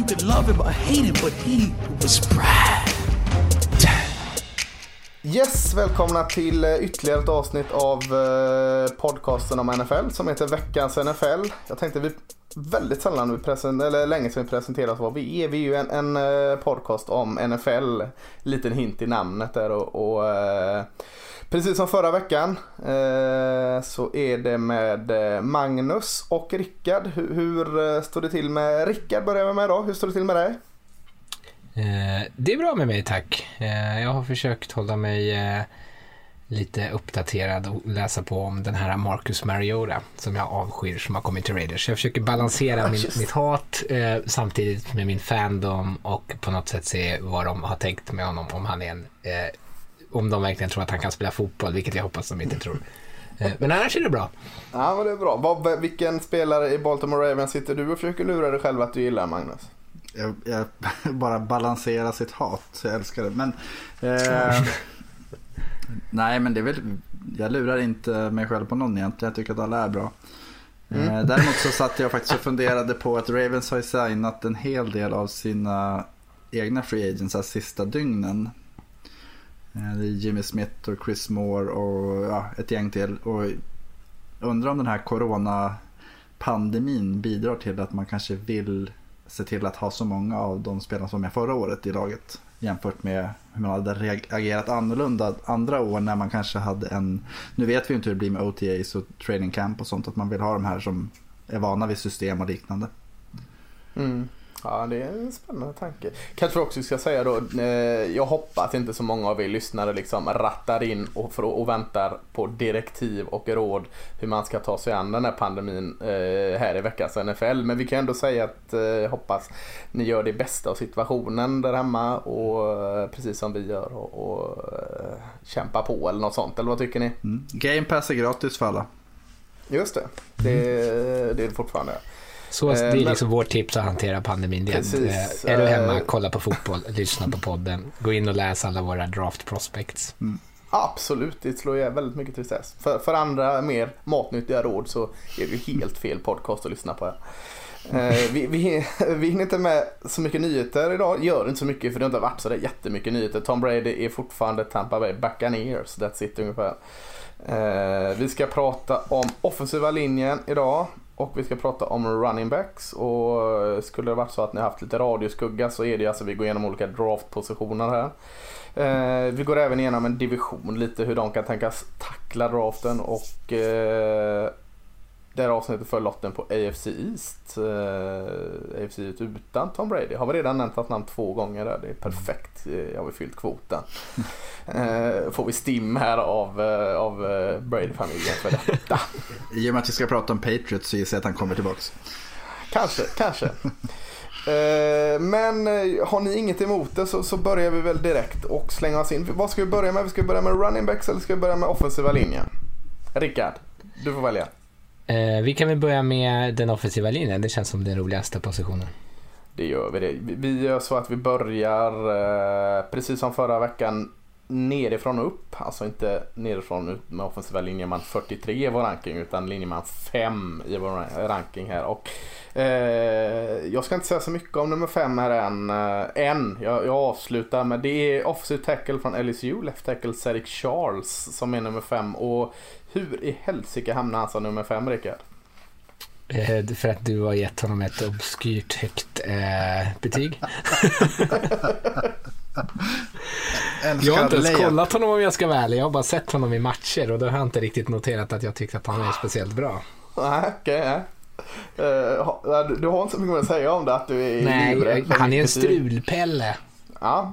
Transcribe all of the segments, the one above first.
You could love him or hate him, but he was Brad. Yes, välkomna till eh, ytterligare ett avsnitt av eh, podcasten om NFL som heter Veckans NFL. Jag tänkte vi väldigt sällan vi present, eller länge sedan vi presenterat vad vi är. Vi är ju en, en eh, podcast om NFL. Liten hint i namnet där och, och precis som förra veckan eh, så är det med eh, Magnus och Rickard. Hur, hur eh, står det till med Rickard börjar vi med då. Hur står det till med dig? Eh, det är bra med mig tack. Eh, jag har försökt hålla mig lite uppdaterad och läsa på om den här Marcus Mariota som jag avskyr som har kommit till Raiders. Jag försöker balansera min, mitt hat eh, samtidigt med min fandom och på något sätt se vad de har tänkt med honom om han är en eh, om de verkligen tror att han kan spela fotboll, vilket jag hoppas de inte tror. Eh, men annars är det bra. Ja, men det är bra. Vad, vilken spelare i Baltimore Ravens sitter du och försöker lura dig själv att du gillar, Magnus? Jag, jag bara balansera sitt hat, så jag älskar det. Men, eh, nej, men det är väl, jag lurar inte mig själv på någon egentligen. Jag tycker att alla är bra. Mm. Eh, däremot så satt jag faktiskt och funderade på att Ravens har signat en hel del av sina egna free agents här sista dygnen. Eh, det är Jimmy Smith och Chris Moore och ja, ett gäng till. Och undrar om den här coronapandemin bidrar till att man kanske vill se till att ha så många av de spelarna som var med förra året i laget. Jämfört med hur man hade reagerat annorlunda andra år när man kanske hade en, nu vet vi inte hur det blir med OTAs och training camp och sånt, att man vill ha de här som är vana vid system och liknande. Mm. Ja, det är en spännande tanke. Kanske också ska säga då, eh, jag hoppas att inte så många av er lyssnare liksom rattar in och, för, och väntar på direktiv och råd hur man ska ta sig an den här pandemin eh, här i veckans NFL. Men vi kan ändå säga att eh, hoppas ni gör det bästa av situationen där hemma och precis som vi gör och, och kämpa på eller något sånt. Eller vad tycker ni? Mm. Game Pass är gratis för alla. Just det, det, det är det fortfarande. Så det är liksom vårt tips att hantera pandemin. Det är, är du hemma, kolla på fotboll, lyssna på podden, gå in och läs alla våra draft prospects. Mm. Absolut, det slår ju väldigt mycket tristess. För, för andra mer matnyttiga råd så är det ju helt fel podcast att lyssna på. Eh, vi, vi, vi hinner inte med så mycket nyheter idag, gör inte så mycket för det har inte varit så där jättemycket nyheter. Tom Brady är fortfarande Tampa Bay Buccaneers, that's it ungefär. Eh, vi ska prata om offensiva linjen idag. Och vi ska prata om running backs och skulle det varit så att ni haft lite radioskugga så är det alltså vi går igenom olika draftpositioner här. Eh, vi går även igenom en division lite hur de kan tänkas tackla draften och eh, det här avsnittet för lotten på AFC East. Eh, AFC East utan Tom Brady. Har vi redan nämnt hans namn två gånger där. Det är perfekt. Eh, jag har vi fyllt kvoten. Eh, får vi stim här av, eh, av eh, Brady-familjen för detta. I och med att vi ska prata om Patriots så gissar jag att han kommer tillbaks. Kanske, kanske. Eh, men har ni inget emot det så, så, börjar vi väl direkt och slänga oss in. Vad ska vi börja med? Ska vi börja med running backs eller ska vi börja med offensiva linjen? Rickard, du får välja. Eh, vi kan väl börja med den offensiva linjen. Det känns som den roligaste positionen. Det gör vi det. Vi gör så att vi börjar eh, precis som förra veckan nerifrån och upp. Alltså inte nerifrån ut med offensiva linjeman 43 i vår ranking utan linjeman 5 i vår ranking här. Och, eh, jag ska inte säga så mycket om nummer 5 här än. Eh, än. Jag, jag avslutar med det är offensive tackle från LSU, left tackle Cedric Charles som är nummer 5. Och hur i helsike hamnar han som nummer 5 Rickard? Eh, för att du har gett honom ett obskyrt högt eh, betyg. jag har inte ens kollat honom om jag ska vara ärlig. Jag har bara sett honom i matcher och då har jag inte riktigt noterat att jag tyckte att han är speciellt bra. Nej, okej. Okay, uh, du har inte så mycket att säga om det? Att du är Nej, han är en strulpelle. Ja.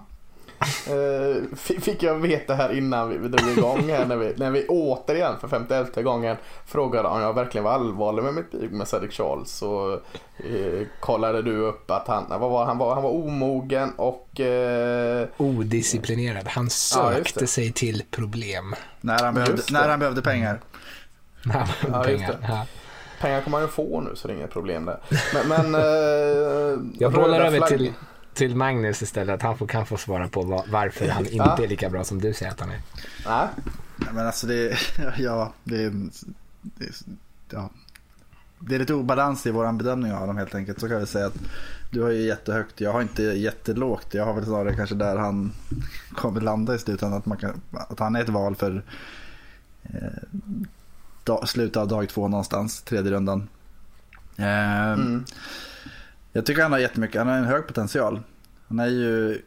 Eh, fick jag veta här innan vi drog igång här när vi, när vi återigen för 51 gången frågade om jag verkligen var allvarlig med mitt beef med Cedric Charles så eh, kollade du upp att han, vad var, han, var, han var omogen och eh, Odisciplinerad. Han sökte ja, sig till problem. När han behövde, när han behövde pengar. När han behövde ja, pengar. Ja. Pengar kommer han ju få nu så det är inget problem där. Men, men eh, jag bollar över till, till Magnus istället. Att han får, kan få svara på var, varför han inte är lika bra som du säger att han är. Nej. Men alltså det, ja, det, är, det, ja. det är lite obalans i vår bedömning av dem helt enkelt. Så kan vi säga att du har ju jättehögt, jag har inte jättelågt. Jag har väl snarare kanske där han kommer landa i slutändan. Att, man kan, att han är ett val för eh, dag, slutet av dag två någonstans, tredje rundan. Eh, mm. Jag tycker han har jättemycket, han har en hög potential. Han är ju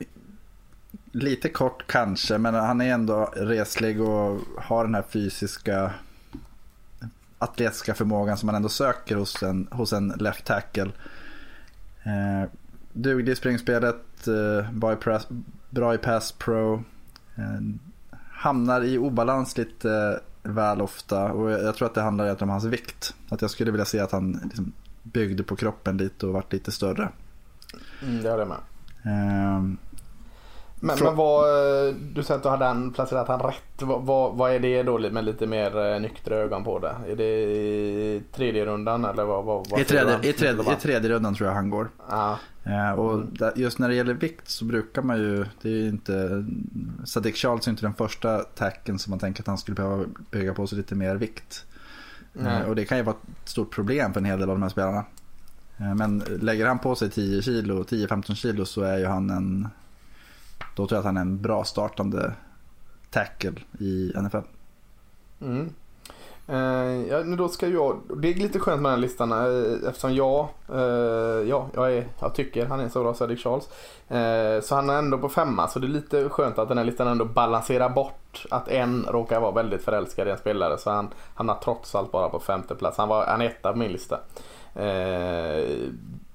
lite kort kanske, men han är ändå reslig och har den här fysiska atletiska förmågan som man ändå söker hos en, hos en left tackle. Eh, duglig i springspelet, eh, bra, i press, bra i pass pro. Eh, hamnar i obalans lite eh, väl ofta och jag tror att det handlar om hans vikt. Att jag skulle vilja se att han liksom byggde på kroppen lite och vart lite större. Mm, det har jag med. Um, men, men vad, du säger att du hade han placerat han rätt. Vad, vad, vad, är det då med lite mer eh, nyktra ögon på det? Är det i tredje rundan eller vad? vad, I, tredje, i, tredje, I tredje rundan tror jag han går. Ah. Uh, och just när det gäller vikt så brukar man ju, det är ju inte, Sadiq Charles är inte den första tacken som man tänker att han skulle behöva bygga på sig lite mer vikt. Uh, och det kan ju vara ett stort problem för en hel del av de här spelarna. Uh, men lägger han på sig 10 kilo, 10-15 kilo så är ju han en då tror jag att han är en bra startande tackle i NFL. Mm. Uh, ja, då ska jag, det är lite skönt med den här listan uh, eftersom jag, uh, ja, jag, är, jag tycker han är så bra Cedric Charles. så han är ändå på femma så det är lite skönt att den här listan ändå balanserar bort att en råkar vara väldigt förälskad i en spelare så han hamnar trots allt bara på femte plats. Han var han är etta på min lista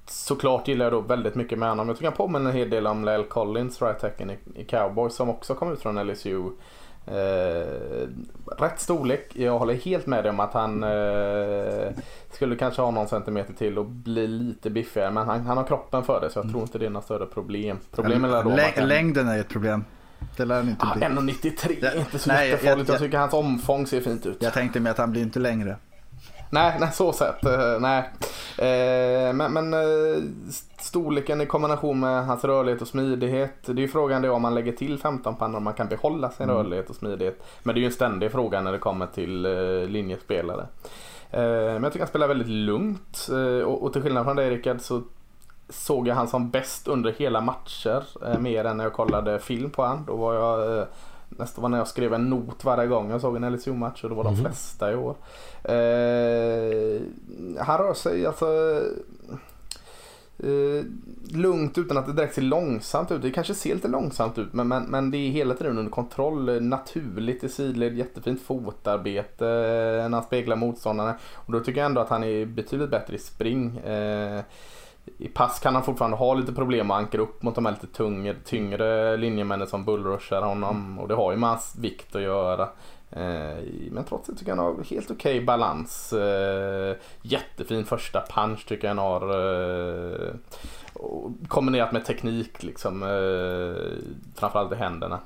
såklart gillar jag då väldigt mycket med honom. Jag tycker han påminner en hel del om Lael Collins, right tacken i, i Cowboys som också kom ut från LSU. Eh, rätt storlek. Jag håller helt med dig om att han eh, skulle kanske ha någon centimeter till och bli lite biffigare. Men han, han har kroppen för det så jag mm. tror inte det är något större problem. Problemet är då Lä kan... Längden är ett problem. Det lär inte ah, bli. 1,93 är inte så jättefarligt. Jag, jag, jag tycker hans omfång ser fint ut. Jag tänkte med att han blir inte längre. Nej, nej så sett. Uh, nej. Uh, men, men uh, storleken i kombination med hans rörlighet och smidighet. Det är ju frågan det om man lägger till 15 pannor om man kan behålla sin mm. rörlighet och smidighet. Men det är ju en ständig fråga när det kommer till linjespelare. men jag tycker han spelar väldigt lugnt. Och, och till skillnad från dig Rickard så såg jag han som bäst under hela matcher. mer än när jag kollade film på han. Då var jag Nästan var när jag skrev en not varje gång jag såg en LSU-match och det var de mm. flesta i år. Eh, han rör sig alltså eh, lugnt utan att det direkt ser långsamt ut. Det kanske ser lite långsamt ut men, men, men det är hela tiden under kontroll. Naturligt i sidled, jättefint fotarbete när han speglar motståndarna. Och då tycker jag ändå att han är betydligt bättre i spring. Eh, i pass kan han fortfarande ha lite problem att ankra upp mot de här lite tyngre, tyngre linjemännen som bullrushar honom. Och det har ju med hans vikt att göra. Eh, men trots det tycker jag han har helt okej okay balans. Eh, jättefin första punch tycker jag han har. Eh, kombinerat med teknik liksom. Framförallt i händerna.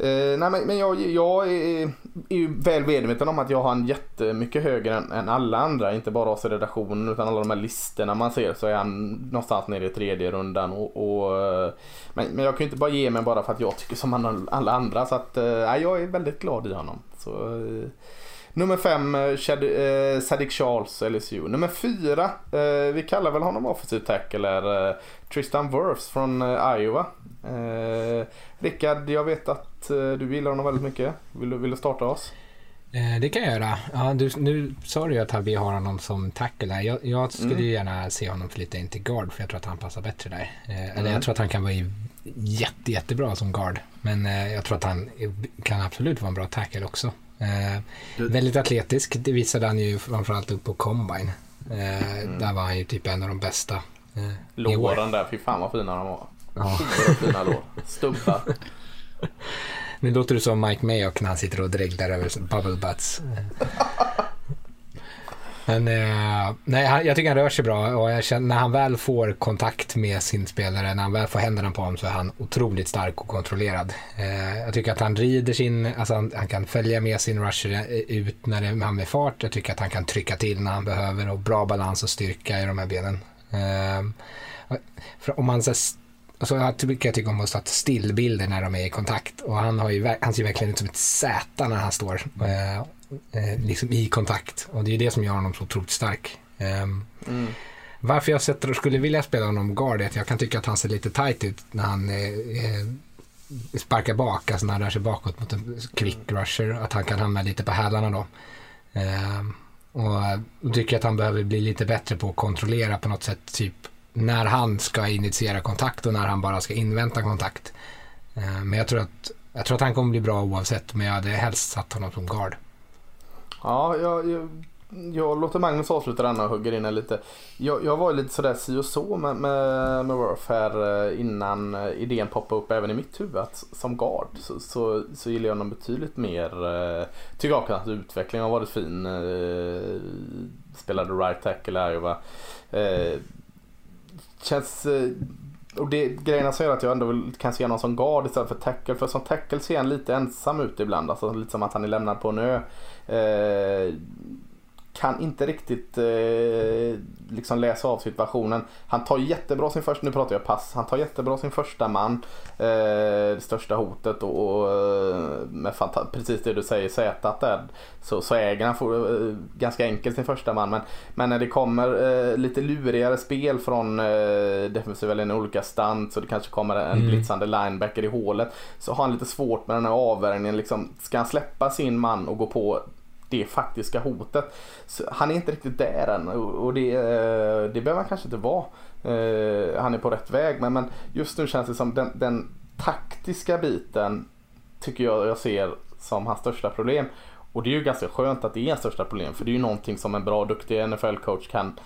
Eh, nej, men, men jag, jag är, är ju väl medveten om att jag har en jättemycket högre än, än alla andra. Inte bara oss i redaktionen utan alla de här listorna man ser så är han någonstans nere i tredje rundan. Och, och eh, men, men, jag kan ju inte bara ge mig bara för att jag tycker som alla andra. Så att, eh, jag är väldigt glad i honom. Så, eh, Nummer fem, eh, eh Sadiq Charles, LSU. Nummer fyra, eh, vi kallar väl honom offensiv tackle, är Tristan Wirfs från Iowa. Rickard, jag vet att du gillar honom väldigt mycket. Vill du, vill du starta oss? Det kan jag göra. Ja, du, nu sa du ju att vi har honom som tackle. Jag, jag skulle mm. gärna se honom flytta in till guard för jag tror att han passar bättre där. Eh, eller jag mm. tror att han kan vara jätte, jättebra som guard. Men eh, jag tror att han kan absolut vara en bra tackle också. Eh, väldigt atletisk, det visade han ju framförallt upp på Combine. Eh, mm. Där var han ju typ en av de bästa. Eh, Låren där, fy fan vad fina de var. Oerhört fina lår. Stubbar. Nu låter du som Mike Mayock när han sitter och dreglar över bubble butts. Men eh, nej, jag tycker han rör sig bra och jag känner, när han väl får kontakt med sin spelare, när han väl får händerna på honom så är han otroligt stark och kontrollerad. Eh, jag tycker att han rider sin, alltså han, han, kan följa med sin rusher ut när det, han är fart. Jag tycker att han kan trycka till när han behöver och bra balans och styrka i de här benen. Eh, om man så Alltså jag tycker, jag tycker om att ta stillbilder när de är i kontakt och han, har ju, han ser verkligen ut som ett Z när han står eh, eh, liksom i kontakt och det är det som gör honom så otroligt stark. Eh, mm. Varför jag sätter och skulle vilja spela honom guard är att jag kan tycka att han ser lite tight ut när han eh, sparkar bak, alltså när han rör sig bakåt mot en quick rusher, att han kan hamna lite på hälarna då. Ehm, och då tycker att han behöver bli lite bättre på att kontrollera på något sätt, typ när han ska initiera kontakt och när han bara ska invänta kontakt. Eh, men jag tror att, jag tror att han kommer bli bra oavsett, men jag hade helst satt honom som guard. Ja, jag, jag, jag låter Magnus avsluta denna och hugger in lite. Jag, jag var lite sådär si och så med, med, med Worth här eh, innan eh, idén poppade upp även i mitt huvud att som guard så, så, så gillar jag honom betydligt mer. Tycker jag att utvecklingen har varit fin. Spelade right tackle här va var, Eh, Eh, och det grejerna som gör att jag ändå kan se honom som guard istället för tackle. För som tackle ser han lite ensam ut ibland. Alltså lite som att han är lämnad på en ö. Eh, kan inte riktigt eh, liksom läsa av situationen. Han tar jättebra sin första, nu pratar jag pass, han tar jättebra sin första man. Eh, det största hotet och, och eh, med precis det du säger Z där så, så äger han för, eh, ganska enkelt sin första man. Men, men när det kommer eh, lite lurigare spel från eh, defensiva eller olika stunts och det kanske kommer en mm. blitzande linebacker i hålet så har han lite svårt med den här avvärjningen. Liksom, ska han släppa sin man och gå på det faktiska hotet. Så han är inte riktigt där än och det, eh, det behöver han kanske inte vara. Eh, han är på rätt väg men, men just nu känns det som den, den taktiska biten tycker jag jag ser som hans största problem. Och det är ju ganska skönt att det är hans största problem för det är ju någonting som en bra duktig NFL-coach kan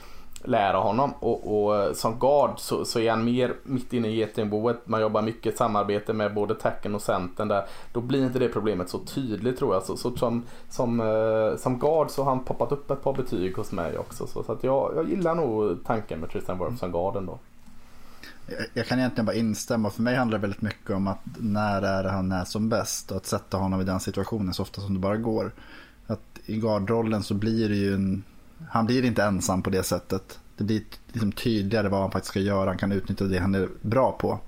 lära honom. Och, och eh, som guard så, så, är han mer mitt inne i getingboet. Man jobbar mycket samarbete med både tacken och centern där. Då blir inte det problemet så tydligt tror jag. Så, så som, som, eh, som guard så har han poppat upp ett par betyg hos mig också. Så, så att jag, jag gillar nog tanken med Tristan Wirth som guard ändå. Jag kan egentligen bara instämma. För mig handlar det väldigt mycket om att när är han är som bäst och att sätta honom i den situationen så ofta som det bara går. Att I guardrollen så blir det ju en han blir inte ensam på det sättet. Det blir liksom tydligare vad han faktiskt ska göra. Han kan utnyttja det han är bra på.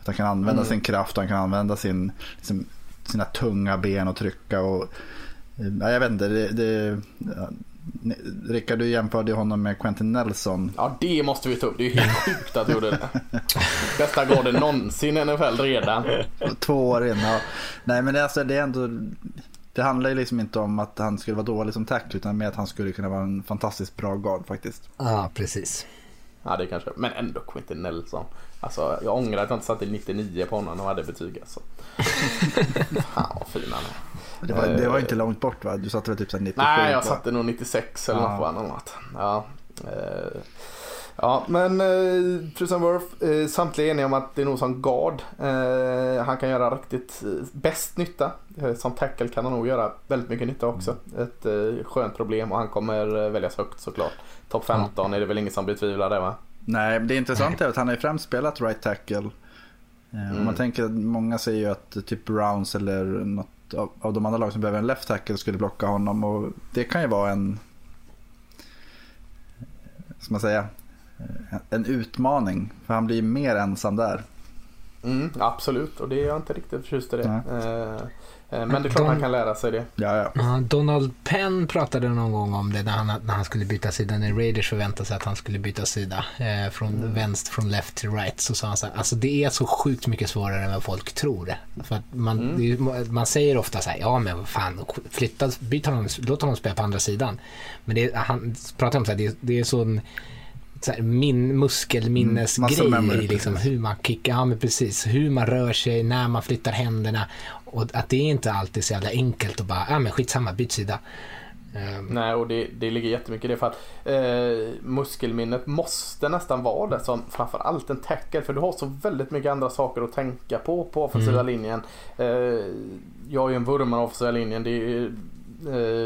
Att han kan använda mm. sin kraft, han kan använda sin, liksom, sina tunga ben och trycka. Och, ja, jag vet inte, det, det, ja, Rickard, du jämförde honom med Quentin Nelson. Ja, det måste vi ta upp. Det är helt sjukt att du gjorde det. Bästa gården någonsin i NFL redan. Två år in, ja. Nej, men det, alltså, det är ändå det handlar ju liksom inte om att han skulle vara dålig som tackle utan mer att han skulle kunna vara en fantastiskt bra guard faktiskt. Ja, ah, precis. Ja, det kanske. Men ändå Quentin Nelson. Alltså, jag ångrar att jag inte satte 99 på honom och hade betyg alltså. Fan vad fin han är. Det var, det var inte långt bort va? Du satte väl typ 97? Nej, jag satte nog 96 eller ja. något annat. Ja. Eh, Ja, men eh, Tristan Worth, eh, samtliga eniga om att det är nog som guard. Eh, han kan göra riktigt eh, bäst nytta. Eh, som tackle kan han nog göra väldigt mycket nytta också. Ett eh, skönt problem och han kommer eh, väljas högt såklart. Topp 15 mm. är det väl ingen som betvivlar det va? Nej, det intressanta är att han har ju främst spelat right tackle. Mm. Om man tänker, många säger ju att typ Browns eller något av, av de andra lag som behöver en left tackle skulle blocka honom och det kan ju vara en ska man säga, Eh, en utmaning. För han blir mer ensam där. Mm, absolut, och det är jag inte riktigt förtjust i det. Eh, eh, men det är klart Don... man kan lära sig det. Ja, ja. Donald Penn pratade någon gång om det när han, när han skulle byta sida. När Raiders förväntade sig att han skulle byta sida. Eh, från mm. vänster, från left till right. Så sa han så här, alltså det är så sjukt mycket svårare än vad folk tror. För att man, mm. det, man säger ofta så här, ja men fan, flytta, byt honom, låt honom spela på andra sidan. Men det, han pratar om så här, det, det är sån så här, min muskelminnesgrej mm, i liksom hur man kickar, ja men precis, hur man rör sig, när man flyttar händerna och att det är inte alltid så jävla enkelt att bara, ja men skitsamma, byt sida. Eh, Nej, och det, det ligger jättemycket i det för att eh, muskelminnet måste nästan vara det som framförallt en tackle för du har så väldigt mycket andra saker att tänka på på offensiva Mm. linjen. Eh, jag är ju en vurmare av offensiva linjen. Det är ju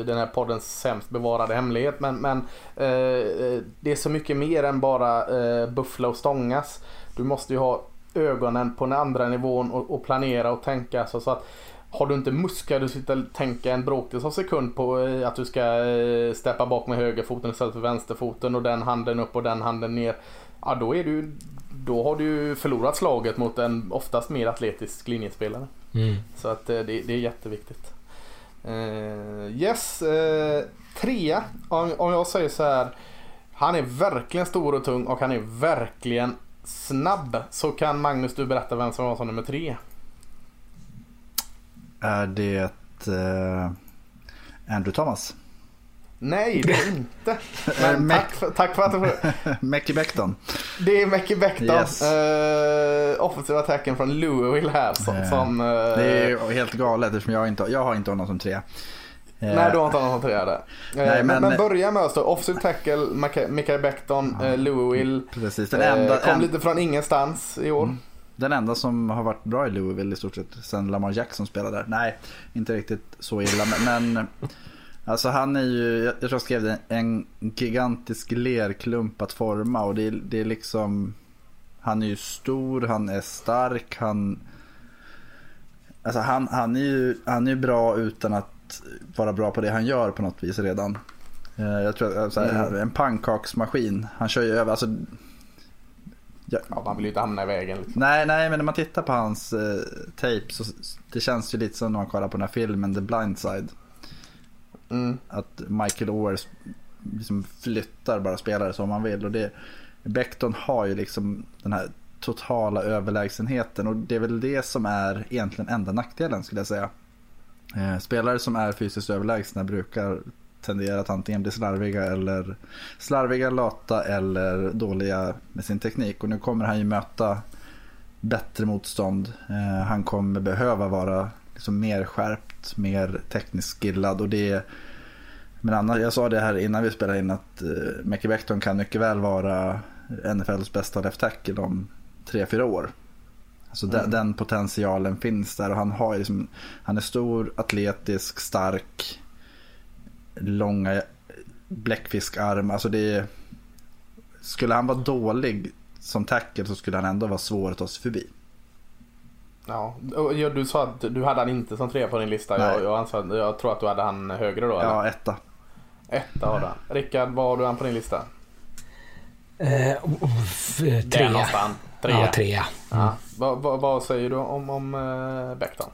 den här poddens sämst bevarade hemlighet men, men eh, det är så mycket mer än bara eh, buffla och stångas. Du måste ju ha ögonen på den andra nivån och, och planera och tänka så, så att har du inte muskler du sitter och tänker en bråkdel av sekund på eh, att du ska eh, steppa bak med högerfoten istället för vänsterfoten och den handen upp och den handen ner. Ja då är du då har du förlorat slaget mot en oftast mer atletisk linjespelare. mm. Så att eh, det, det är jätteviktigt. Uh, yes, eh, uh, trea. Om, om jag säger så här. Han är verkligen stor och tung och han är verkligen snabb. Så kan Magnus du berätta vem som var som nummer tre? Är det uh, Andrew Thomas? Nej, det är inte. Men tack, för, tack för att du Mackie Beckton. Det är Mackie Beckton. Yes. Uh, offensiva attacken från Louisville här. Som, Eh, som, eh, Det är ju helt galet eftersom jag inte, jag har inte honom som tre. Eh, Nej, du har inte någon som trea där. Nej, men, men- börja med oss då. Offensive tackle, Mikael Beckton, eh, Louisville. Precis, den enda, kom en, lite från ingenstans i år. den enda som har varit bra i Louisville i stort sett sen Lamar Jackson spelade där. Nej, inte riktigt så illa. Men alltså han är ju, jag tror jag skrev det, en gigantisk lerklump att forma. Och det, det är liksom, han är ju stor, han är stark, han... Alltså han, han är ju han är bra utan att vara bra på det han gör på något vis redan. Eh, Jag tror att, så här, Mm. en pannkaksmaskin. Han kör ju över, alltså Ja, man vill ju inte hamna i vägen. Liksom. Nej, nej, men när man tittar på hans eh, tape så det känns ju lite som när man kollar på den här filmen The Blind Side. Mm. Att Michael Owers liksom flyttar bara spelare som man vill. Och det, Beckton har ju liksom den här totala överlägsenheten och det är väl det som är egentligen enda nackdelen skulle jag säga. Eh, spelare som är fysiskt överlägsna brukar tendera att antingen bli slarviga eller slarviga, lata eller dåliga med sin teknik. Och nu kommer han ju möta bättre motstånd. Eh, han kommer behöva vara liksom mer skärpt, mer tekniskt skillad och det men annars, jag sa det här innan vi spelade in att uh, Mackie Beckton kan mycket väl vara NFLs bästa left tackle om tre fyra år. Alltså den, den potentialen finns där och han har liksom, han är stor, atletisk, stark, långa bläckfiskarm. Alltså det skulle han vara dålig som tackle så skulle han ändå vara svår att ta sig förbi. Ja, du sa att du hade han inte som trea på din lista. Jag, jag, ansåg, jag tror att du hade han högre då. Eller? Ja, etta. Etta har du. Rickard, vad har du han på din lista? Eh, oh, f- Där trea. någonstans. Trea. Ja, trea. Ja. Vad, vad, vad säger du om, om uh, Beckton?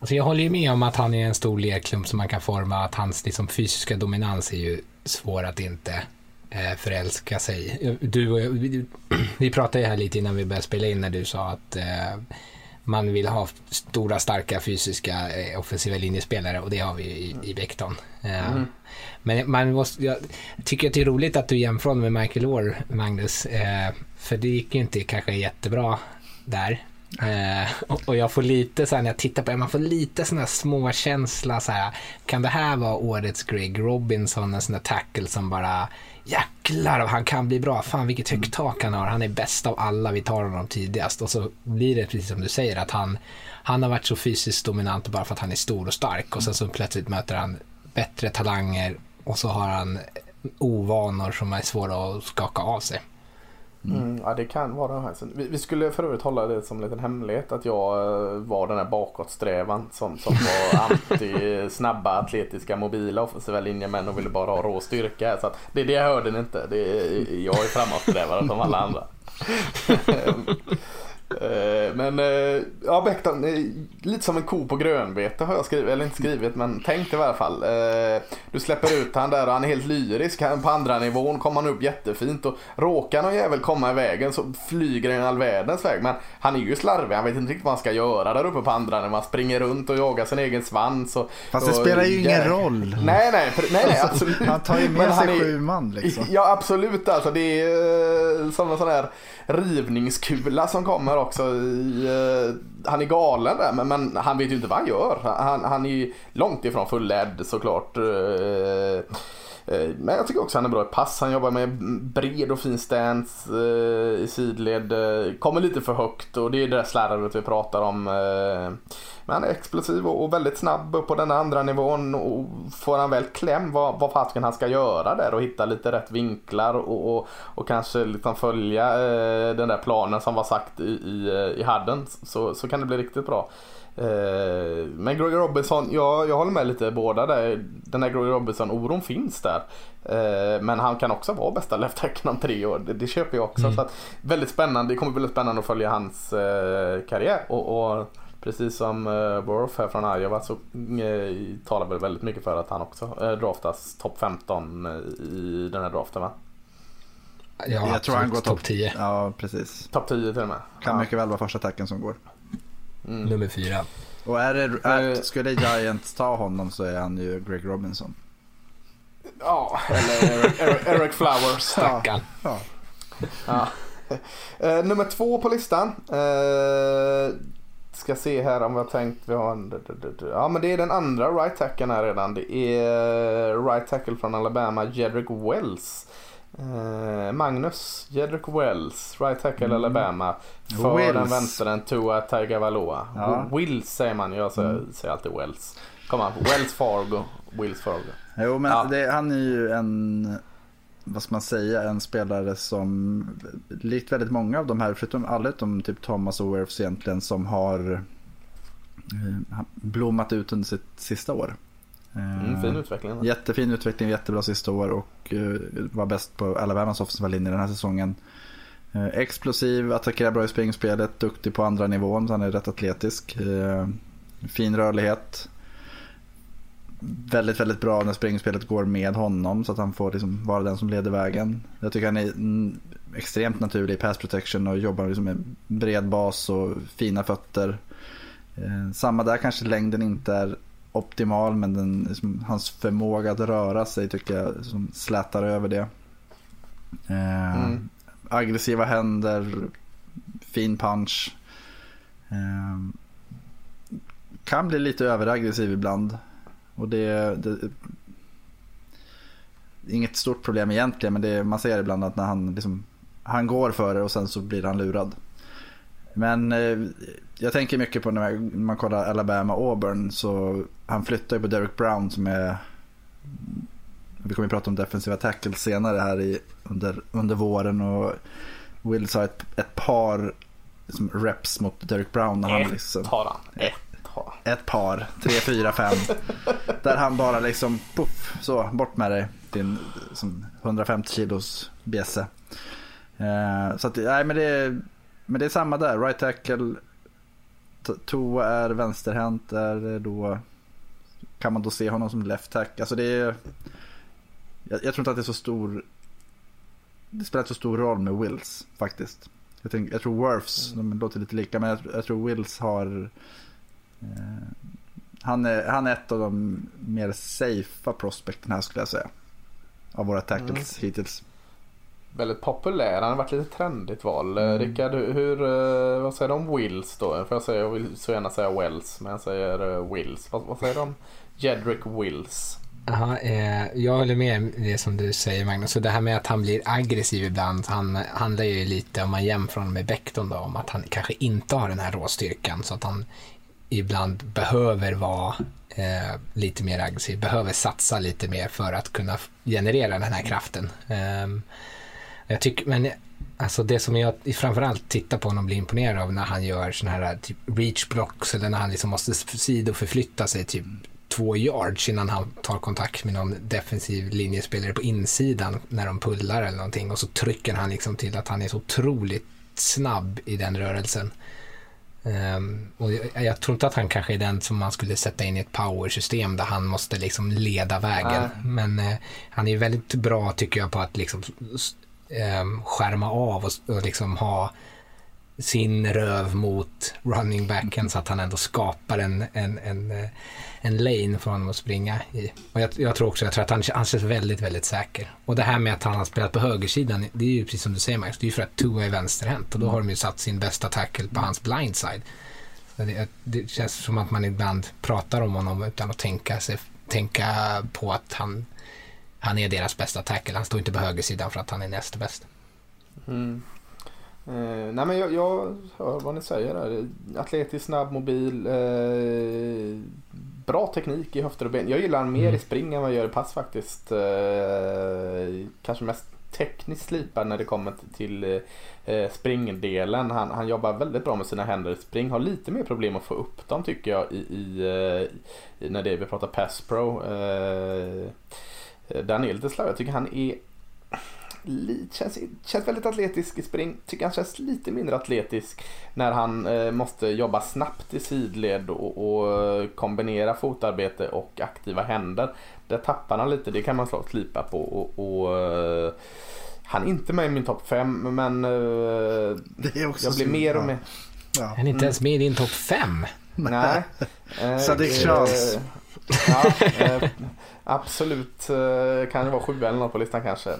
Alltså jag håller ju med om att han är en stor lerklump som man kan forma, att hans liksom, fysiska dominans är ju svår att inte eh, förälska sig i. Du, vi, vi pratade ju här lite innan vi började spela in när du sa att eh, man vill ha stora, starka fysiska eh, offensiva linjespelare och det har vi ju i, i Becton. Eh, Men man måste, jag tycker att det är roligt att du jämför med Michael Orr, Magnus, eh, för det gick ju inte kanske jättebra där. Och, och jag får lite så här när jag tittar på det, man får lite sån här småkänsla så här. Kan det här vara årets Greg Robinson, en sån där tackle som bara jäklar han kan bli bra. Fan vilket högt tak han har. Han är bäst av alla. Vi tar honom tidigast. Och så blir det precis som du säger att han, han har varit så fysiskt dominant bara för att han är stor och stark. Och sen så plötsligt möter han bättre talanger och så har han ovanor som är svåra att skaka av sig. Mm, ja, det kan vara. Så Vi, vi skulle för övrigt hålla det som en liten hemlighet att jag eh, var den här bakåtsträvan som, som var anti snabba, atletiska, mobila offensiva linjemän och ville bara ha rå styrka. Så att det, det hörde ni inte. Det, jag är framåtsträvare som alla andra. Eh, Men eh, ja, eh, lite som en ko på grönbete har jag skrivit, eller inte skrivit men tänkt i alla fall. Eh, Du släpper ut han där och han är helt lyrisk. På andra nivån kommer han upp jättefint och råkar någon jävel komma i vägen så flyger han all världens väg. Men han är ju slarvig, han vet inte riktigt vad han ska göra där uppe på andra nivån. Han springer runt och jagar sin egen svans. Och, Fast det och, spelar ju ingen jäk- roll. Nej, nej, för, nej, nej absolut. Han tar ju med Men sig är- sju man liksom. Ja absolut alltså. Det är som en sån här rivningskula som kommer också i eh, han är galen där men, men han vet ju inte vad han gör. Han, han är ju långt ifrån fullärd såklart. Eh, Eh, men jag tycker också att han är bra i pass. Han jobbar med bred och fin stance eh, i sidled. Eh, kommer lite för högt och det är det där slarvet vi pratar om. Men han är explosiv och väldigt snabb upp på den andra nivån. Och får han väl kläm vad, vad fasiken han ska göra där och hitta lite rätt vinklar och, och, och kanske liksom följa den där planen som var sagt i, i, i hadden så, så kan det bli riktigt bra. Eh, men Greg Robinson, ja, jag håller med lite båda där. Den här Greg Robinson-oron finns där. Eh, men han kan också vara bästa left om tre år. Det, det köper jag också. Mm. Så att, väldigt spännande. Det kommer bli väldigt spännande att följa hans eh, karriär. Och, och, precis som eh, Borough här från Iowa så eh, talar väl väldigt mycket för att han också eh, draftas topp 15 i den här draften va? Ja, jag tror han går topp 10. Ja, precis. Topp 10 till och med. Kan ja. mycket väl vara första attacken som går. Mm. Nummer fyra. Och är det, är, skulle Giants ta honom så är han ju Greg Robinson. Ja, eller Eric, Eric Flowers. Stackarn. Ja. ja. Uh, nummer två på listan. Uh, ska se här om vi har tänkt. Vi har en, ja men det är den andra right tacken här redan. Det är right tackle från Alabama, Jedrick Wells. Eh, Magnus, Jedrick Wells, right tackle mm. Alabama. För Wills. den vänstern Tua Tagovailoa. Ja. Wills säger man, jag säger, mm. säger alltid Wells. Kom on, Wells Fargo, Wills Fargo. Jo men ja. det, han är ju en, vad ska man säga, en spelare som likt väldigt många av de här, förutom alla utom typ Thomas och Werfs egentligen, som har eh, blommat ut under sitt sista år. Mm, fin utveckling. Jättefin utveckling, jättebra sista år och uh, var bäst på Alabamas offensiva linje den här säsongen. Uh, explosiv, attackerar bra i springspelet, duktig på andra nivån, så han är rätt atletisk. Fin rörlighet. Väldigt, väldigt bra när springspelet går med honom så att han får liksom vara den som leder vägen. Jag tycker han är extremt naturlig i pass protection och jobbar liksom med bred bas och fina fötter. Samma där kanske längden inte är optimal men den, liksom, hans förmåga att röra sig tycker jag liksom, slätar över det. Eh, mm. Aggressiva händer, fin punch. Eh, kan bli lite överaggressiv ibland. Och det, det inget stort problem egentligen men det, man ser ibland att när han, liksom, han går för det och sen så blir han lurad. Men eh, jag tänker mycket på när man kollar Alabama Auburn så han flyttar ju på Derek Brown som är vi kommer att prata om defensiva tackles senare här i, under, under våren och Wills har ett, ett par liksom, reps mot Derek Brown. När ett han liksom, har han. Ett har Ett par. Tre, fyra, fem. där han bara liksom puff, så bort med dig. Din som 150 kilos bjässe. Eh, så att, nej men det men det är samma där. Right tackle. Toa är vänsterhänt. Är då, kan man då se honom som left tack? Alltså det är, jag, jag, tror inte att det är så stor. Det spelar inte så stor roll med Wills faktiskt. Jag, tänk, jag tror Worfs, mm. de låter lite lika, men jag, jag tror Wills har eh, han, är, han är ett av de mer safea prospekten här skulle jag säga. Av våra tackles mm. hittills väldigt populär. Han har varit lite trendigt val. Mm. Rickard, hur, eh, vad säger du om Wills då? För jag, säger, jag vill så gärna säga Wells, men jag säger eh, Wills. Vad, vad säger du om Jedrick Wills? Aha, eh, jag håller med det som du säger Magnus. Så det här med att han blir aggressiv ibland han, handlar ju lite, om man jämför honom med Becton då, om att han kanske inte har den här råstyrkan. Så att han ibland behöver vara eh, lite mer aggressiv, behöver satsa lite mer för att kunna generera den här kraften. Eh, jag tycker, men alltså det som jag framförallt tittar på honom blir imponerad av när han gör sådana här typ reach blocks eller när han liksom måste sidoförflytta sig typ två yards innan han tar kontakt med någon defensiv linjespelare på insidan när de pullar eller någonting och så trycker han liksom till att han är så otroligt snabb i den rörelsen. Um, och jag, jag, tror inte att han kanske är den som man skulle sätta in i ett powersystem där han måste liksom leda vägen. Nej. Men uh, han är väldigt bra tycker jag på att liksom eh, skärma av och, och liksom ha sin röv mot running backen så att han ändå skapar en, en, en, eh, en lane för honom att springa i. Och jag, jag tror också jag tror att han, han känns väldigt, väldigt säker. Och det här med att han har spelat på högersidan, det är ju precis som du säger Max, det är ju för att Tua är vänsterhänt och då har de ju satt sin bästa tackle på hans blindside. Det, det, känns som att man ibland pratar om honom utan att tänka, sig, tänka på att han, han är deras bästa tackle. Han står inte på högersidan för att han är näst bäst. Mm. Eh, nej men jag, jag hör vad ni säger där. Atletisk, snabb, mobil. Eh, bra teknik i höfter och ben. Jag gillar han mer Mm. i spring än vad jag gör i pass faktiskt. Eh, kanske mest tekniskt slipad när det kommer till eh, springdelen. Han, han jobbar väldigt bra med sina händer i spring. Har lite mer problem att få upp dem tycker jag i, i, eh, i när det vi pratar pass pro. Eh, där han är lite slarvig. Jag tycker han är känns, känns väldigt atletisk i spring. Tycker han känns lite mindre atletisk när han eh, måste jobba snabbt i sidled och, och kombinera fotarbete och aktiva händer. Där tappar han lite, det kan man slå slipa på. Och, och, eh, han är inte med i min topp 5 men eh, Det är också jag blir mer och mer... Ja. Han är inte ens med i din topp fem. Nej. Eh, Sadiq eh, Charles. Ja, eh, absolut. Eh, kan det vara sju eller något på listan kanske.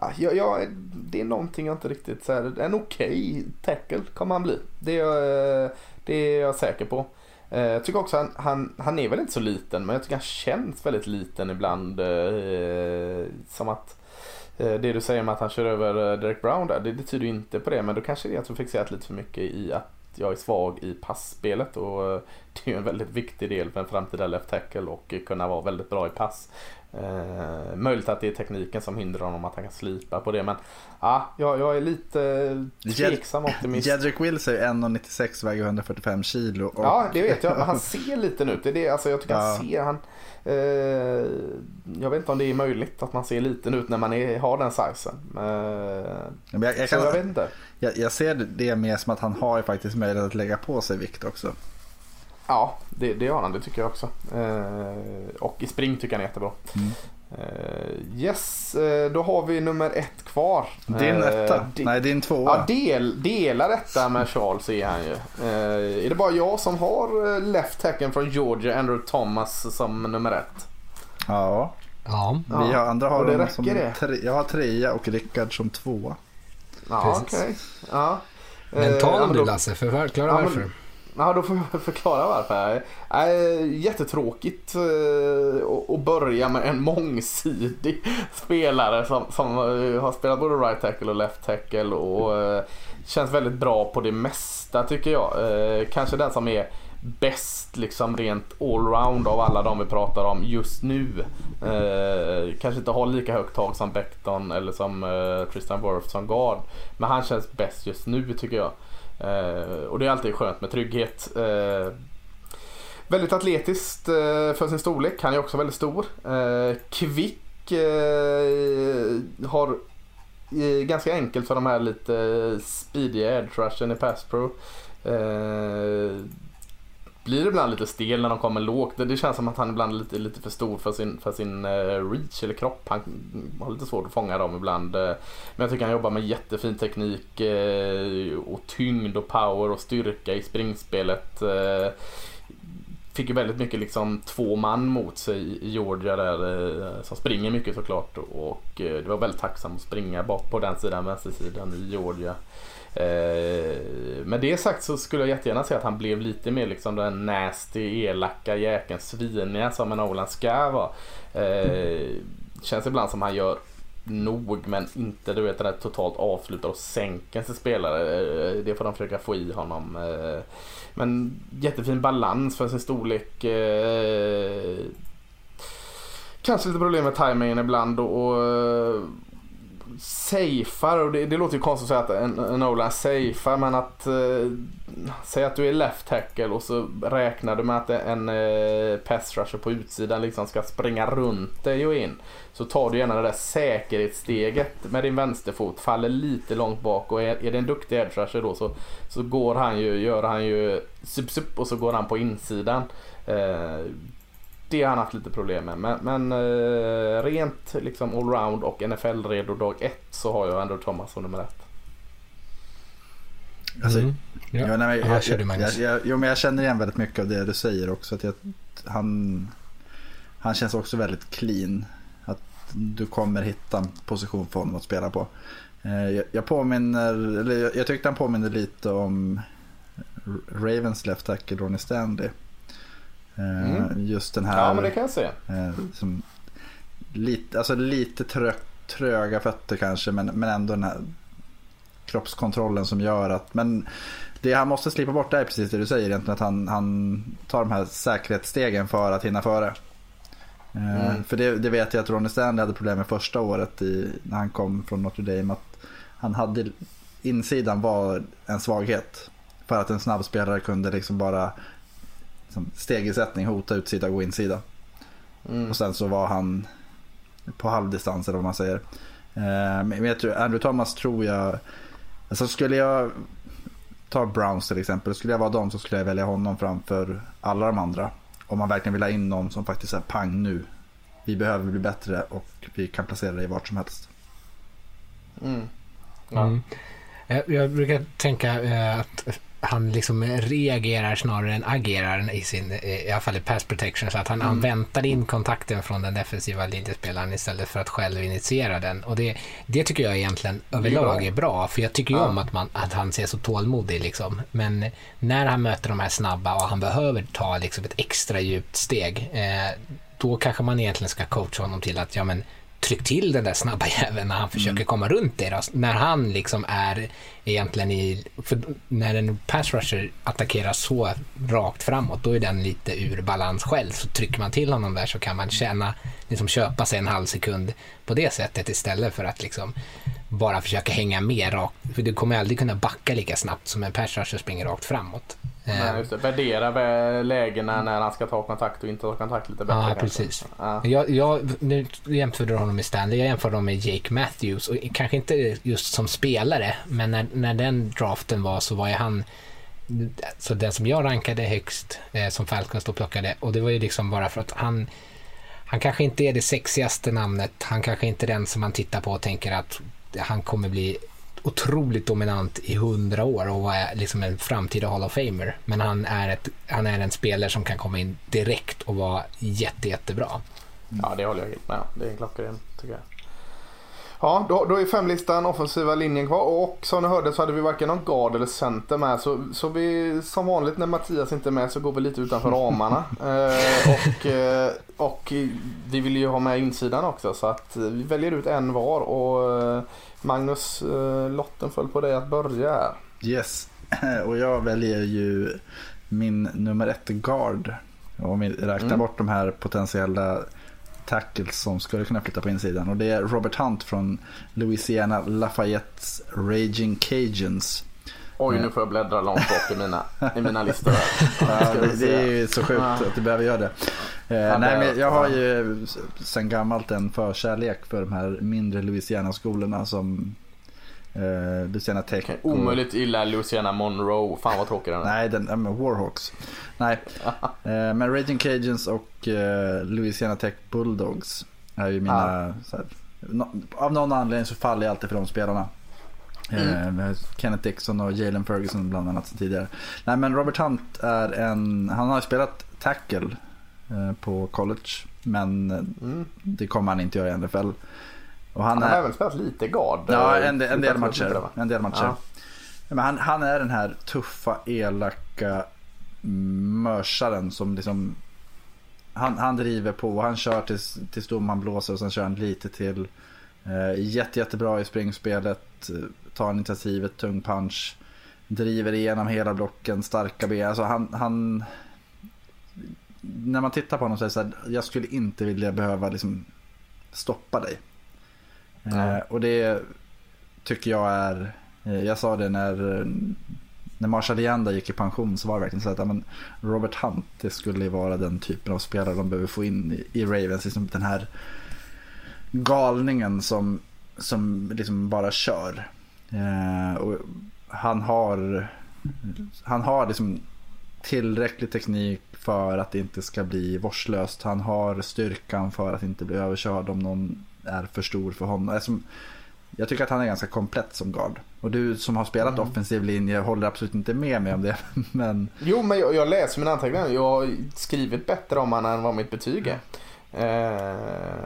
Ja, jag, jag, det är någonting jag inte riktigt... Så här, en okej tackle kommer han bli. Det är, jag, det är jag säker på. Jag tycker också han, han, han är väl inte så liten men jag tycker han känns väldigt liten ibland. Eh, som att eh, det du säger om att han kör över Derek Brown där, det, det tyder ju inte på det. Men då kanske det är att du fixerat lite för mycket i att jag är svag i passspelet och eh, det är ju en väldigt viktig del för en framtida left tackle och kunna vara väldigt bra i pass. Eh, möjligt att det är tekniken som hindrar honom att han kan slipa på det men ja, jag, är lite tveksam optimist. Jedrick Wills är 1,96 väger 145 kilo. Och... Ja, det vet jag. Men han ser liten ut. Det är det, alltså, jag tycker Ja. han ser... Han, eh, jag vet inte om det är möjligt att man ser liten ut när man är, har den sizen. Eh, Men jag, jag, kan, jag jag, jag ser det mer som att han har ju faktiskt möjlighet att lägga på sig vikt också. Ja, det, det har han. Det tycker jag också. Eh, och i spring tycker jag han är jättebra. Mm. Eh, yes, eh, då har vi nummer ett kvar. Din Eh, etta? di- Nej, din tvåa. Ja, del, delar detta med Charles är han ju. Eh, är det bara jag som har eh, left tacken från Georgia, Andrew Thomas som nummer ett? Ja. Ja, Vi har, andra har det som det? tre, jag har trea och Rickard som tvåa. Ja, okej. Ja. men Eh, ta men du då- Lasse, för förklara Ja, men- varför. Ja, då får jag förklara varför. Äh, jättetråkigt eh, att- börja med en mångsidig spelare som, som eh, har spelat både right tackle och left tackle och eh, känns väldigt bra på det mesta tycker jag. Kanske den som är bäst liksom rent allround av alla de vi pratar om just nu. Eh, kanske inte har lika högt tag som Becton eller som eh, Tristan Wirth som guard. Men han känns bäst just nu tycker jag. Eh, och det är alltid skönt med trygghet. Eh, väldigt atletiskt eh, för sin storlek. Han är också väldigt stor. Kvick. Har ganska enkelt för de här lite speediga edge rushen i pass pro. Blir ibland lite stel när de kommer lågt. Det, det känns som att han ibland är lite, lite för stor för sin, för sin eh, reach eller kropp. Han har lite svårt att fånga dem ibland. Eh. Men jag tycker han jobbar med jättefin teknik eh, och tyngd och power och styrka i springspelet. Fick ju väldigt mycket liksom två man mot sig i Georgia där som springer mycket såklart och det var väldigt tacksamt att springa bort på den sidan, vänstersidan i Georgia. Eh, med det sagt så skulle jag jättegärna se att han blev lite mer liksom den nasty, elaka jäkeln, sviniga som en Oland ska vara. Eh, känns ibland som han gör nog men inte du vet den där totalt avslutar och sänker sin spelare. Eh, Det får de försöka få i honom. Eh, Men jättefin balans för sin storlek. Eh, Kanske lite problem med timingen ibland och, och safear och det, det låter ju konstigt att säga att en, en Oland safear men att eh, säga att du är left tackle och så räknar du med att en eh, pass rusher på utsidan liksom ska springa runt dig och in. Så tar du gärna det där säkerhetssteget med din vänsterfot, faller lite långt bak och är, är det en duktig edge rusher då så, så går han ju, gör han ju sup, sup och så går han på insidan. Eh, det har han haft lite problem med. Men, men eh, rent liksom allround och NFL-redo dag ett så har jag ändå Thomas som nummer ett. Alltså, Mm. Ja. Nej, jag, kör du, jag, Magnus. jag, jag, jo, men jag känner igen väldigt mycket av det du säger också. Att jag, han, han känns också väldigt clean. Att du kommer hitta en position för honom att spela på. Eh, Jag, jag påminner, eller jag, jag tyckte han påminner lite om Ravens left tackle Ronnie Stanley. Eh, Mm. Just den här... Ja, men det kan jag se. Eh, som lite, alltså lite trö, tröga fötter kanske men, men ändå den här kroppskontrollen som gör att men det han måste slippa bort är precis det du säger egentligen att han, han tar de här säkerhetsstegen för att hinna före. Eh, Mm. För det, det vet jag att Ronny Stanley hade problem med första året i, när han kom från Notre Dame. Att han hade, insidan var en svaghet. För att en snabb spelare kunde liksom bara liksom, stegersättning hota utsida och gå insida. Mm. Och sen så var han på halvdistans eller vad man säger. Eh, Men jag tror, Andrew Thomas tror jag, alltså skulle jag ta Browns till exempel, skulle jag vara dem så skulle jag välja honom framför alla de andra. Om man verkligen vill ha in någon som faktiskt är pang nu. Vi behöver bli bättre och vi kan placera dig vart som helst. Mm. Ja. Mm. Jag, jag brukar tänka eh, att han liksom reagerar snarare än agerar i sin, eh, i alla fall i pass protection, så att han, han väntar in kontakten från den defensiva linjespelaren istället för att själv initiera den. Och det, det tycker jag egentligen överlag är bra, för jag tycker ju Ja. om att, man, att han ser så tålmodig liksom. Men när han möter de här snabba och han behöver ta liksom ett extra djupt steg, eh, då kanske man egentligen ska coacha honom till att, ja men tryck till den där snabba jäveln när han försöker komma runt det. Då. När han liksom är egentligen i... När en pass rusher attackerar så rakt framåt, då är den lite ur balans själv. Så trycker man till honom där så kan man känna, liksom köpa sig en halv sekund på det sättet istället för att liksom bara försöka hänga med rakt. För du kommer aldrig kunna backa lika snabbt som en pass rusher springer rakt framåt. Nej, just det. Värdera vä- lägena när han ska ta kontakt och inte ta kontakt lite bättre. Ja, precis. Ja. Jag, jag, nu jämförde du honom med Stanley, jag jämförde honom med Jake Matthews. Och kanske inte just som spelare, men när, när den draften var så var ju han så den som jag rankade högst, eh, som Falcons då plockade. Och det var ju liksom bara för att han, han kanske inte är det sexigaste namnet. Han kanske inte är den som man tittar på och tänker att han kommer bli otroligt dominant i hundra år och vara liksom en framtida Hall of Famer. Men han är, ett, han är en spelare som kan komma in direkt och vara jätte, jättebra. Ja, det håller jag helt med om. Det är en klockren tycker jag. Ja, då, då är femlistan offensiva linjen kvar och som ni hörde så hade vi varken någon guard eller center med. Så, så vi, som vanligt när Mattias inte är med så går vi lite utanför ramarna. eh, och, eh, och vi vill ju ha med insidan också så att eh, vi väljer ut en var och eh, Magnus, lotten föll på dig att börja här. Yes, och jag väljer ju min nummer ett guard. Om vi räknar Mm. bort de här potentiella tackles som skulle kunna flytta på insidan. Och det är Robert Hunt från Louisiana Lafayettes Raging Cajuns. Oj, nu får jag bläddra långt bak i mina, i mina listor. Ja, det, är ju så sjukt att du behöver göra det. Eh, nej, men jag har ju sen gammalt en förkärlek för de här mindre Louisiana-skolorna som eh, Louisiana Tech. Och- Omöjligt illa Luciana Monroe. Fan vad tråkig den är. Nej, den, men Warhawks. Nej, eh, men Raging Cajuns och eh, Louisiana Tech Bulldogs är ju mina... Så här, no, av någon anledning så faller jag alltid för de spelarna. Eh, med Kenneth Dixon och Jalen Ferguson bland annat tidigare. Nej men Robert Hunt är en, han har spelat tackle på college. Men Mm. det kommer han inte göra i NFL. Och Han han har är, även spelat lite guard. Ja, eh, en, del- en del matcher. En del matcher. Ja. Men han, han är den här tuffa, elaka mörsaren som liksom han, han driver på, han kör tills, tills domaren blåser och sen kör han lite till. Eh, jätte, jättebra i springspelet, eh, tar initiativet, tung punch. Driver igenom hela blocken, starka ben. Alltså han, han, när man tittar på honom så är det så här, jag skulle inte vilja behöva liksom stoppa dig. Eh, och det tycker jag är, eh, jag sa det när, när Marshall Leanda gick i pension så var det verkligen så att ja, men Robert Hunt det skulle vara den typen av spelare de behöver få in i, i Ravens. Liksom den här galningen som, som liksom bara kör. Eh, och han har, han har liksom tillräcklig teknik för att det inte ska bli vårdslöst. Han har styrkan för att inte bli överkörd om någon är för stor för honom. Alltså, jag tycker att han är ganska komplett som guard. Och du som har spelat offensiv linje håller absolut inte med mig om det. Men Jo, men jag, jag läser mina anteckningar. Jag har skrivit bättre om han än vad mitt betyg är. Eh,